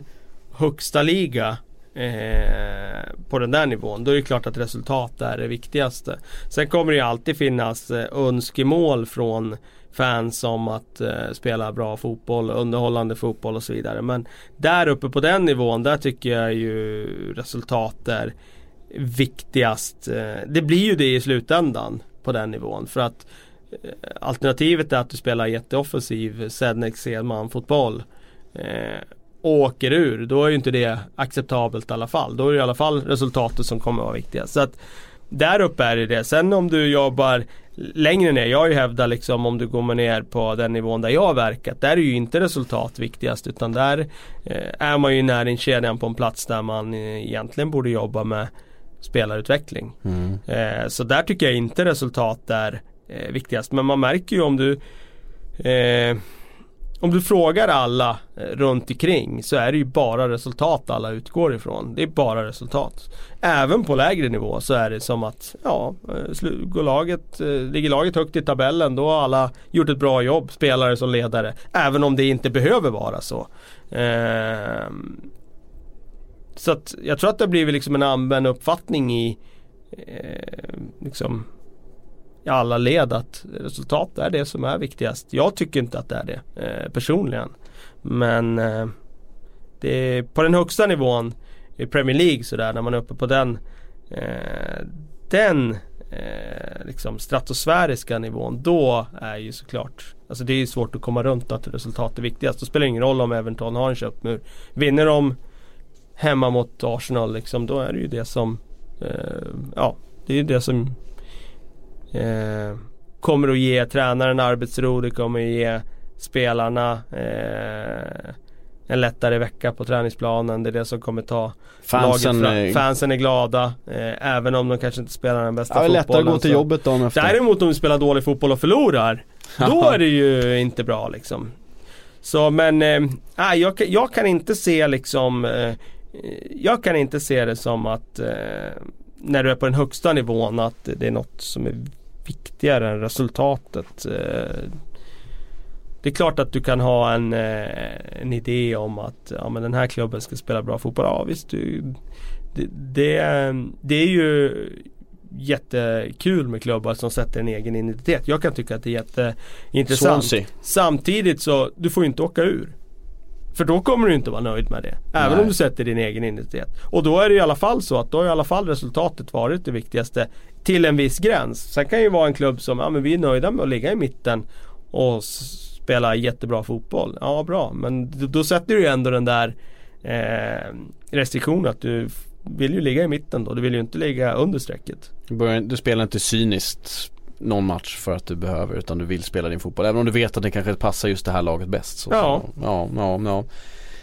högsta liga eh, på den där nivån, då är det klart att resultat är det viktigaste. Sen kommer det ju alltid finnas eh, önskemål från fans om att eh, spela bra fotboll, underhållande fotboll och så vidare. Men där uppe på den nivån, där tycker jag ju resultat är viktigast. Eh, det blir ju det i slutändan på den nivån. För att eh, alternativet är att du spelar jätteoffensiv Sednex Edman fotboll. Eh, och åker ur, då är ju inte det acceptabelt i alla fall. Då är det i alla fall resultatet som kommer att vara viktigast. Så att där uppe är det det. Sen om du jobbar längre ner, jag har ju hävdat liksom om du går ner på den nivån där jag har verkat. Där är ju inte resultat viktigast utan där eh, är man ju i näringskedjan på en plats där man eh, egentligen borde jobba med spelarutveckling. Mm. Eh, så där tycker jag inte resultat är eh, viktigast. Men man märker ju om du eh, om du frågar alla eh, runt omkring så är det ju bara resultat alla utgår ifrån. Det är bara resultat. Även på lägre nivå så är det som att ja, eh, går laget, eh, ligger laget högt i tabellen då har alla gjort ett bra jobb, spelare som ledare. Även om det inte behöver vara så. Ehm, så att jag tror att det har blivit liksom en allmän uppfattning i liksom i alla led att resultat är det som är viktigast. Jag tycker inte att det är det eh, personligen. Men eh, det är på den högsta nivån i Premier League sådär när man är uppe på den eh, den eh, liksom stratosfäriska nivån då är ju såklart Alltså det är ju svårt att komma runt att resultat är viktigast. Då spelar det ingen roll om Everton har en köpmur. Vinner de hemma mot Arsenal liksom, då är det ju det som eh, Ja, det är ju det som eh, kommer att ge tränaren arbetsro, det kommer att ge spelarna eh, en lättare vecka på träningsplanen. Det är det som kommer ta Fansen, laget fram. Fansen är glada. Eh, även om de kanske inte spelar den bästa ja, fotbollen. lättare att gå till jobbet dagen efter. Däremot om du spelar dålig fotboll och förlorar. då är det ju inte bra liksom. Så men, eh, jag, jag kan inte se liksom eh, Jag kan inte se det som att eh, när du är på den högsta nivån att det är något som är viktigare än resultatet. Eh, det är klart att du kan ha en, eh, en idé om att ja, men den här klubben ska spela bra fotboll. Ja visst, du, det, det, det är ju jättekul med klubbar som sätter en egen identitet. Jag kan tycka att det är jätteintressant. Swansea. Samtidigt så, du får ju inte åka ur. För då kommer du inte vara nöjd med det. Även Nej. om du sätter din egen identitet. Och då är det i alla fall så att då har i alla fall resultatet varit det viktigaste. Till en viss gräns. Sen kan ju vara en klubb som, ja men vi är nöjda med att ligga i mitten och spela jättebra fotboll. Ja bra, men då, då sätter du ju ändå den där eh, restriktionen att du vill ju ligga i mitten då. Du vill ju inte ligga under strecket. Du spelar inte cyniskt någon match för att du behöver utan du vill spela din fotboll. Även om du vet att det kanske passar just det här laget bäst. Så, Ja. Så, ja, ja, ja.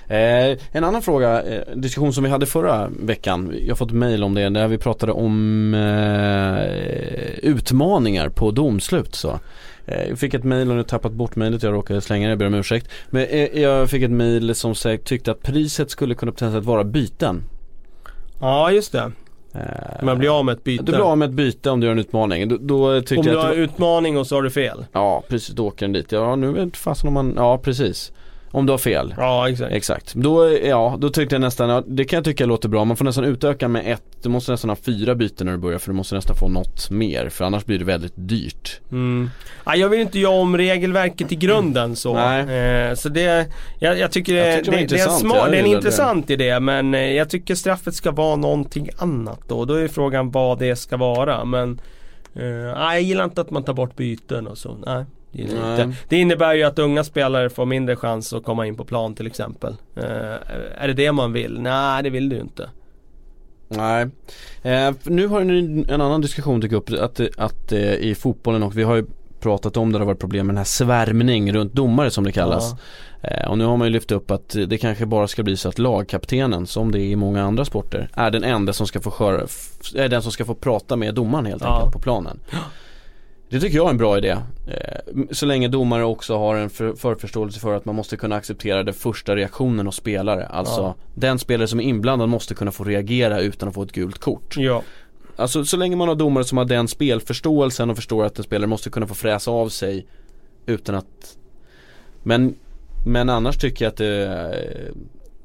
Eh, en annan fråga, eh, diskussion som vi hade förra veckan. Jag har fått mail om det där vi pratade om eh, utmaningar på domslut. Så. Eh, jag fick ett mail och nu tappat bort mailet, jag råkade slänga det, jag ber om ursäkt. Men eh, jag fick ett mail som tyckte att priset skulle kunna potentiellt vara byten. Ja just det. Eh, Man blir av med ett byte. Du blir av med ett byte om du gör en utmaning. Då, då tyckte Om du har var... utmaning och så har du fel. Ja precis, då åker den dit. Ja nu vet fasen om man, ja precis. Om du har fel. Ja exakt. Exakt. Då, ja, då tyckte jag nästan, ja, det kan jag tycka låter bra. Man får nästan utöka med ett, du måste nästan ha fyra byten när du börjar för du måste nästan få något mer. För annars blir det väldigt dyrt. Mm. Ja, jag vill inte göra om regelverket i grunden så. Nej. Eh, så det, jag, jag tycker det, Jag det det, det är smart, det är en intressant idé men eh, jag tycker straffet ska vara någonting annat då. Då är frågan vad det ska vara. Men eh, jag gillar inte att man tar bort byten och så. Nej. Det, gillar inte. det innebär ju att unga spelare får mindre chans att komma in på plan till exempel. Eh, är det det man vill? Nej det vill du inte. Nej. Eh, nu har en, en annan diskussion dykt upp att, att eh, i fotbollen och vi har ju pratat om det har varit problem med den här svärmning runt domare som det kallas. Eh, och nu har man ju lyft upp att det kanske bara ska bli så att lagkaptenen, som det är i många andra sporter, är den enda som ska få sköra, är den som ska få prata med domaren helt Ja. enkelt på planen. Det tycker jag är en bra idé. Eh, så länge domare också har en för, förförståelse för att man måste kunna acceptera den första reaktionen hos spelare. Alltså Ja. den spelare som är inblandad måste kunna få reagera utan att få ett gult kort. Ja. Alltså så länge man har domare som har den spelförståelsen och förstår att en spelare måste kunna få fräsa av sig utan att Men Men annars tycker jag att det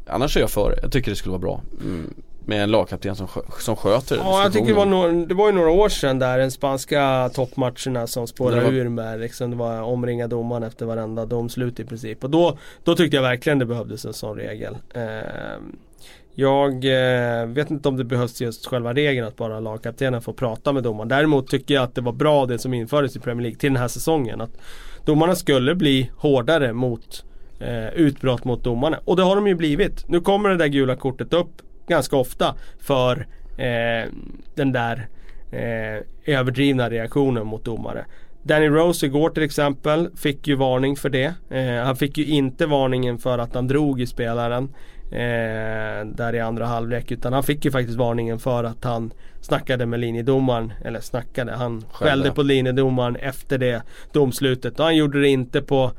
Annars är jag för. Jag tycker det skulle vara bra mm, Med en lagkapten som, som sköter Ja, jag tycker det var, några, det var ju några år sedan där, den spanska toppmatcherna som spårade var- ur med liksom, det var omringa domaren efter varenda domslut i princip. Och då, då tyckte jag verkligen det behövdes en sån regel. Ehm, Jag eh, vet inte om det behövs just själva regeln att bara lagkaptenen får prata med domaren. Däremot tycker jag att det var bra det som infördes i Premier League till den här säsongen. Att domarna skulle bli hårdare mot eh, utbrott mot domarna. Och det har de ju blivit. Nu kommer det där gula kortet upp ganska ofta för eh, den där eh, överdrivna reaktionen mot domare. Danny Rose igår till exempel fick ju varning för det. Eh, han fick ju inte varningen för att han drog i spelaren. Eh, där i andra halvlek. Utan han fick ju faktiskt varningen för att han snackade med linjedomaren. Eller snackade, han skällde på linjedomaren efter det domslutet. Och han gjorde det inte på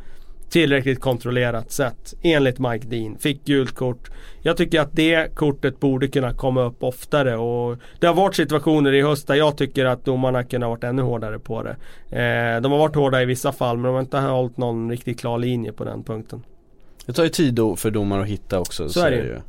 tillräckligt kontrollerat sätt. Enligt Mike Dean. Fick gult kort. Jag tycker att det kortet borde kunna komma upp oftare. Och det har varit situationer i höst där jag tycker att domarna kunde ha varit ännu hårdare på det. Eh, de har varit hårda i vissa fall men de har inte hållit någon riktigt klar linje på den punkten. Det tar ju tid för domare att hitta också. Så är det ju.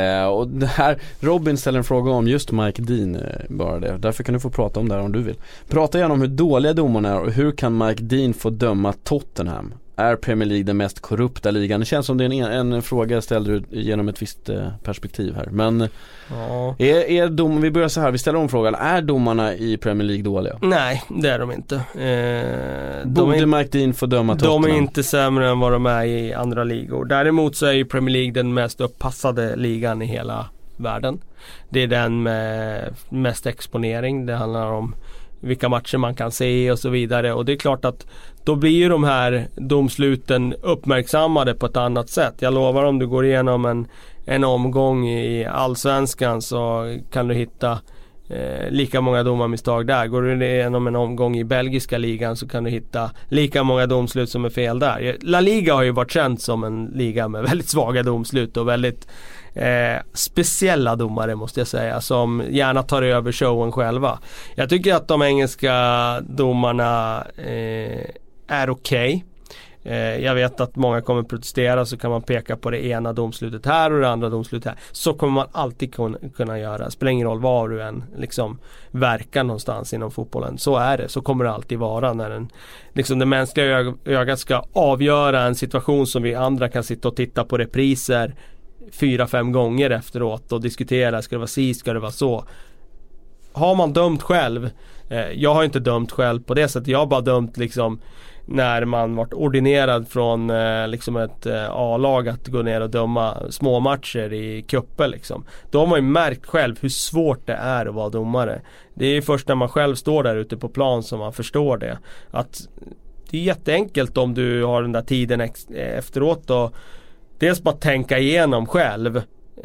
Eh, och det här, Robin ställer en fråga om just Mike Dean, eh, bara det. Därför kan du få prata om det här om du vill. Prata gärna om hur dåliga domarna är och hur kan Mike Dean få döma Tottenham? Är Premier League den mest korrupta ligan? Det känns som det är en, en fråga ställd genom ett visst eh, perspektiv här. Men Ja. är, är dom, vi börjar så här, vi ställer om frågan. Är domarna i Premier League dåliga? Nej, det är de inte. Eh, de Borde är, Mike Dean få döma de Tottenham? är inte sämre än vad de är i andra ligor. Däremot så är ju Premier League den mest uppassade ligan i hela världen. Det är den med mest exponering. Det handlar om vilka matcher man kan se och så vidare. Och det är klart att då blir ju de här domsluten uppmärksammade på ett annat sätt. Jag lovar om du går igenom en, en omgång i Allsvenskan så kan du hitta eh, lika många domarmisstag där. Går du igenom en omgång i belgiska ligan så kan du hitta lika många domslut som är fel där. La Liga har ju varit känt som en liga med väldigt svaga domslut och väldigt eh, speciella domare måste jag säga som gärna tar över showen själva. Jag tycker att de engelska domarna eh, är okej. Okay. jag vet att många kommer protestera så kan man peka på det ena domslutet här och det andra domslutet här. Så kommer man alltid kunna, göra. göra. Spelar ingen roll var du än liksom verkar någonstans inom fotbollen. Så är det. Så kommer det alltid vara när den, liksom det mänskliga ögat ska avgöra en situation som vi andra kan sitta och titta på repriser fyra, fem gånger efteråt och diskutera. Ska det vara si, ska det vara så? Har man dömt själv eh, Jag har inte dömt själv på det sättet. Jag har bara dömt liksom när man varit ordinerad från eh, liksom ett eh, A-lag att gå ner och döma småmatcher i cuper liksom. Då har man ju märkt själv hur svårt det är att vara domare. Det är ju först när man själv står där ute på plan som man förstår det. Att det är jätteenkelt om du har den där tiden eh, efteråt och dels bara tänka igenom själv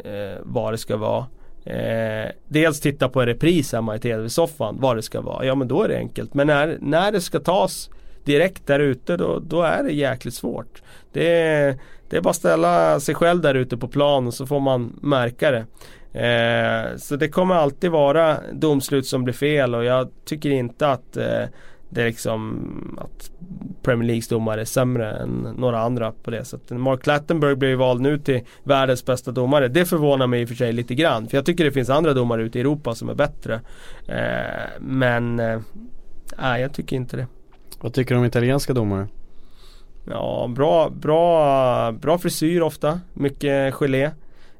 eh, vad det ska vara. Eh, dels titta på en repris hemma i tv-soffan vad det ska vara. Ja men då är det enkelt. Men när, när det ska tas direkt där ute då, då är det jäkligt svårt. Det är, det är bara att ställa sig själv där ute på plan och så får man märka det. Eh, så det kommer alltid vara domslut som blir fel och jag tycker inte att eh, det är liksom att Premier Leagues domare är sämre än några andra på det sättet. Mark Clattenburg blev vald nu till världens bästa domare. Det förvånar mig i och för sig lite grann. För jag tycker det finns andra domare ute i Europa som är bättre. Eh, men eh, nej, jag tycker inte det. Vad tycker du om italienska domare? Ja, bra, bra, bra frisyr ofta. Mycket gelé.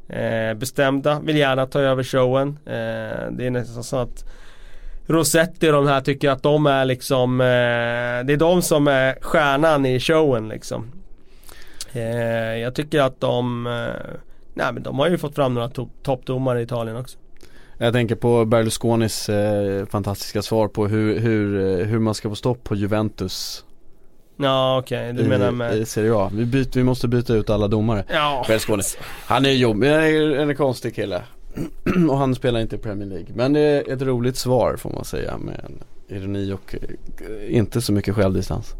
Eh, bestämda, vill gärna ta över showen. Eh, det är nästan så att Rosetti och de här tycker att de är liksom eh, Det är de som är stjärnan i showen liksom. Eh, jag tycker att de eh, Nej men de har ju fått fram några to- toppdomare i Italien också. Jag tänker på Berlusconis eh, fantastiska svar på hur, hur, eh, hur man ska få stopp på Juventus Ja okej, du i, menar med i Serie A. Vi, byter, vi måste byta ut alla domare. Ja, Berlusconi. Han är jobbig, han är en konstig kille och han spelar inte i Premier League. Men det är ett roligt svar får man säga med en ironi och eh, inte så mycket självdistans.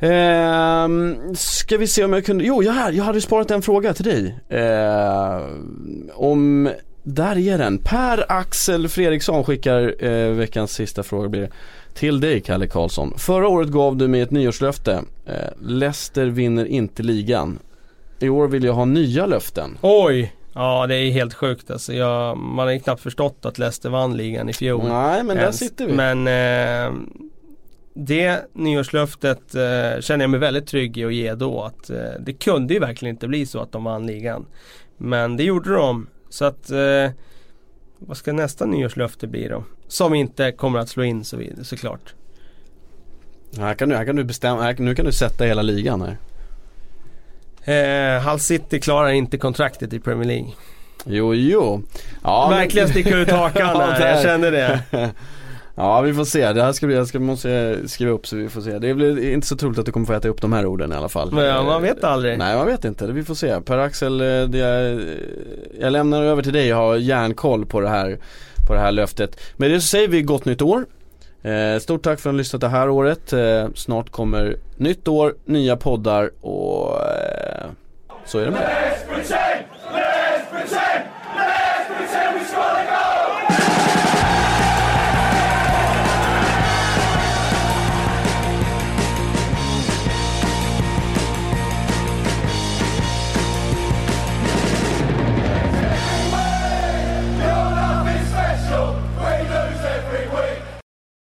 Ehm, ska vi se om jag kunde, jo jag, här, jag hade sparat en fråga till dig. Ehm, om, där är den. Per Axel Fredriksson skickar eh, veckans sista fråga blir det. Till dig Kalle Karlsson. Förra året gav du mig ett nyårslöfte. Eh, Leicester vinner inte ligan. I år vill jag ha nya löften. Oj! Ja det är helt sjukt alltså. Jag, man har ju knappt förstått att Leicester vann ligan i fjol. Nej men där ens. sitter vi. Men eh, det nyårslöftet eh, känner jag mig väldigt trygg i att ge då. Att, eh, det kunde ju verkligen inte bli så att de vann ligan. Men det gjorde de. Så att eh, vad ska nästa nyårslöfte bli då? Som inte kommer att slå in så såklart. Här kan du, här kan du bestämma, här, nu kan du sätta hela ligan här. Eh, Hull City klarar inte kontraktet i Premier League. Jo, jo. Ja, Verkligen sticka ut hakan där. jag känner det. Ja vi får se, det här ska bli, jag ska, måste skriva upp så vi får se. Det blir inte så troligt att du kommer få äta upp de här orden i alla fall. Men man vet aldrig. Nej man vet inte, vi får se. Per-Axel, eh, jag lämnar över till dig, jag har järnkoll på det här, på det här löftet. Med det så säger vi gott nytt år. Eh, stort tack för att ni har lyssnat det här året. Eh, snart kommer nytt år, nya poddar och eh, så är det med det.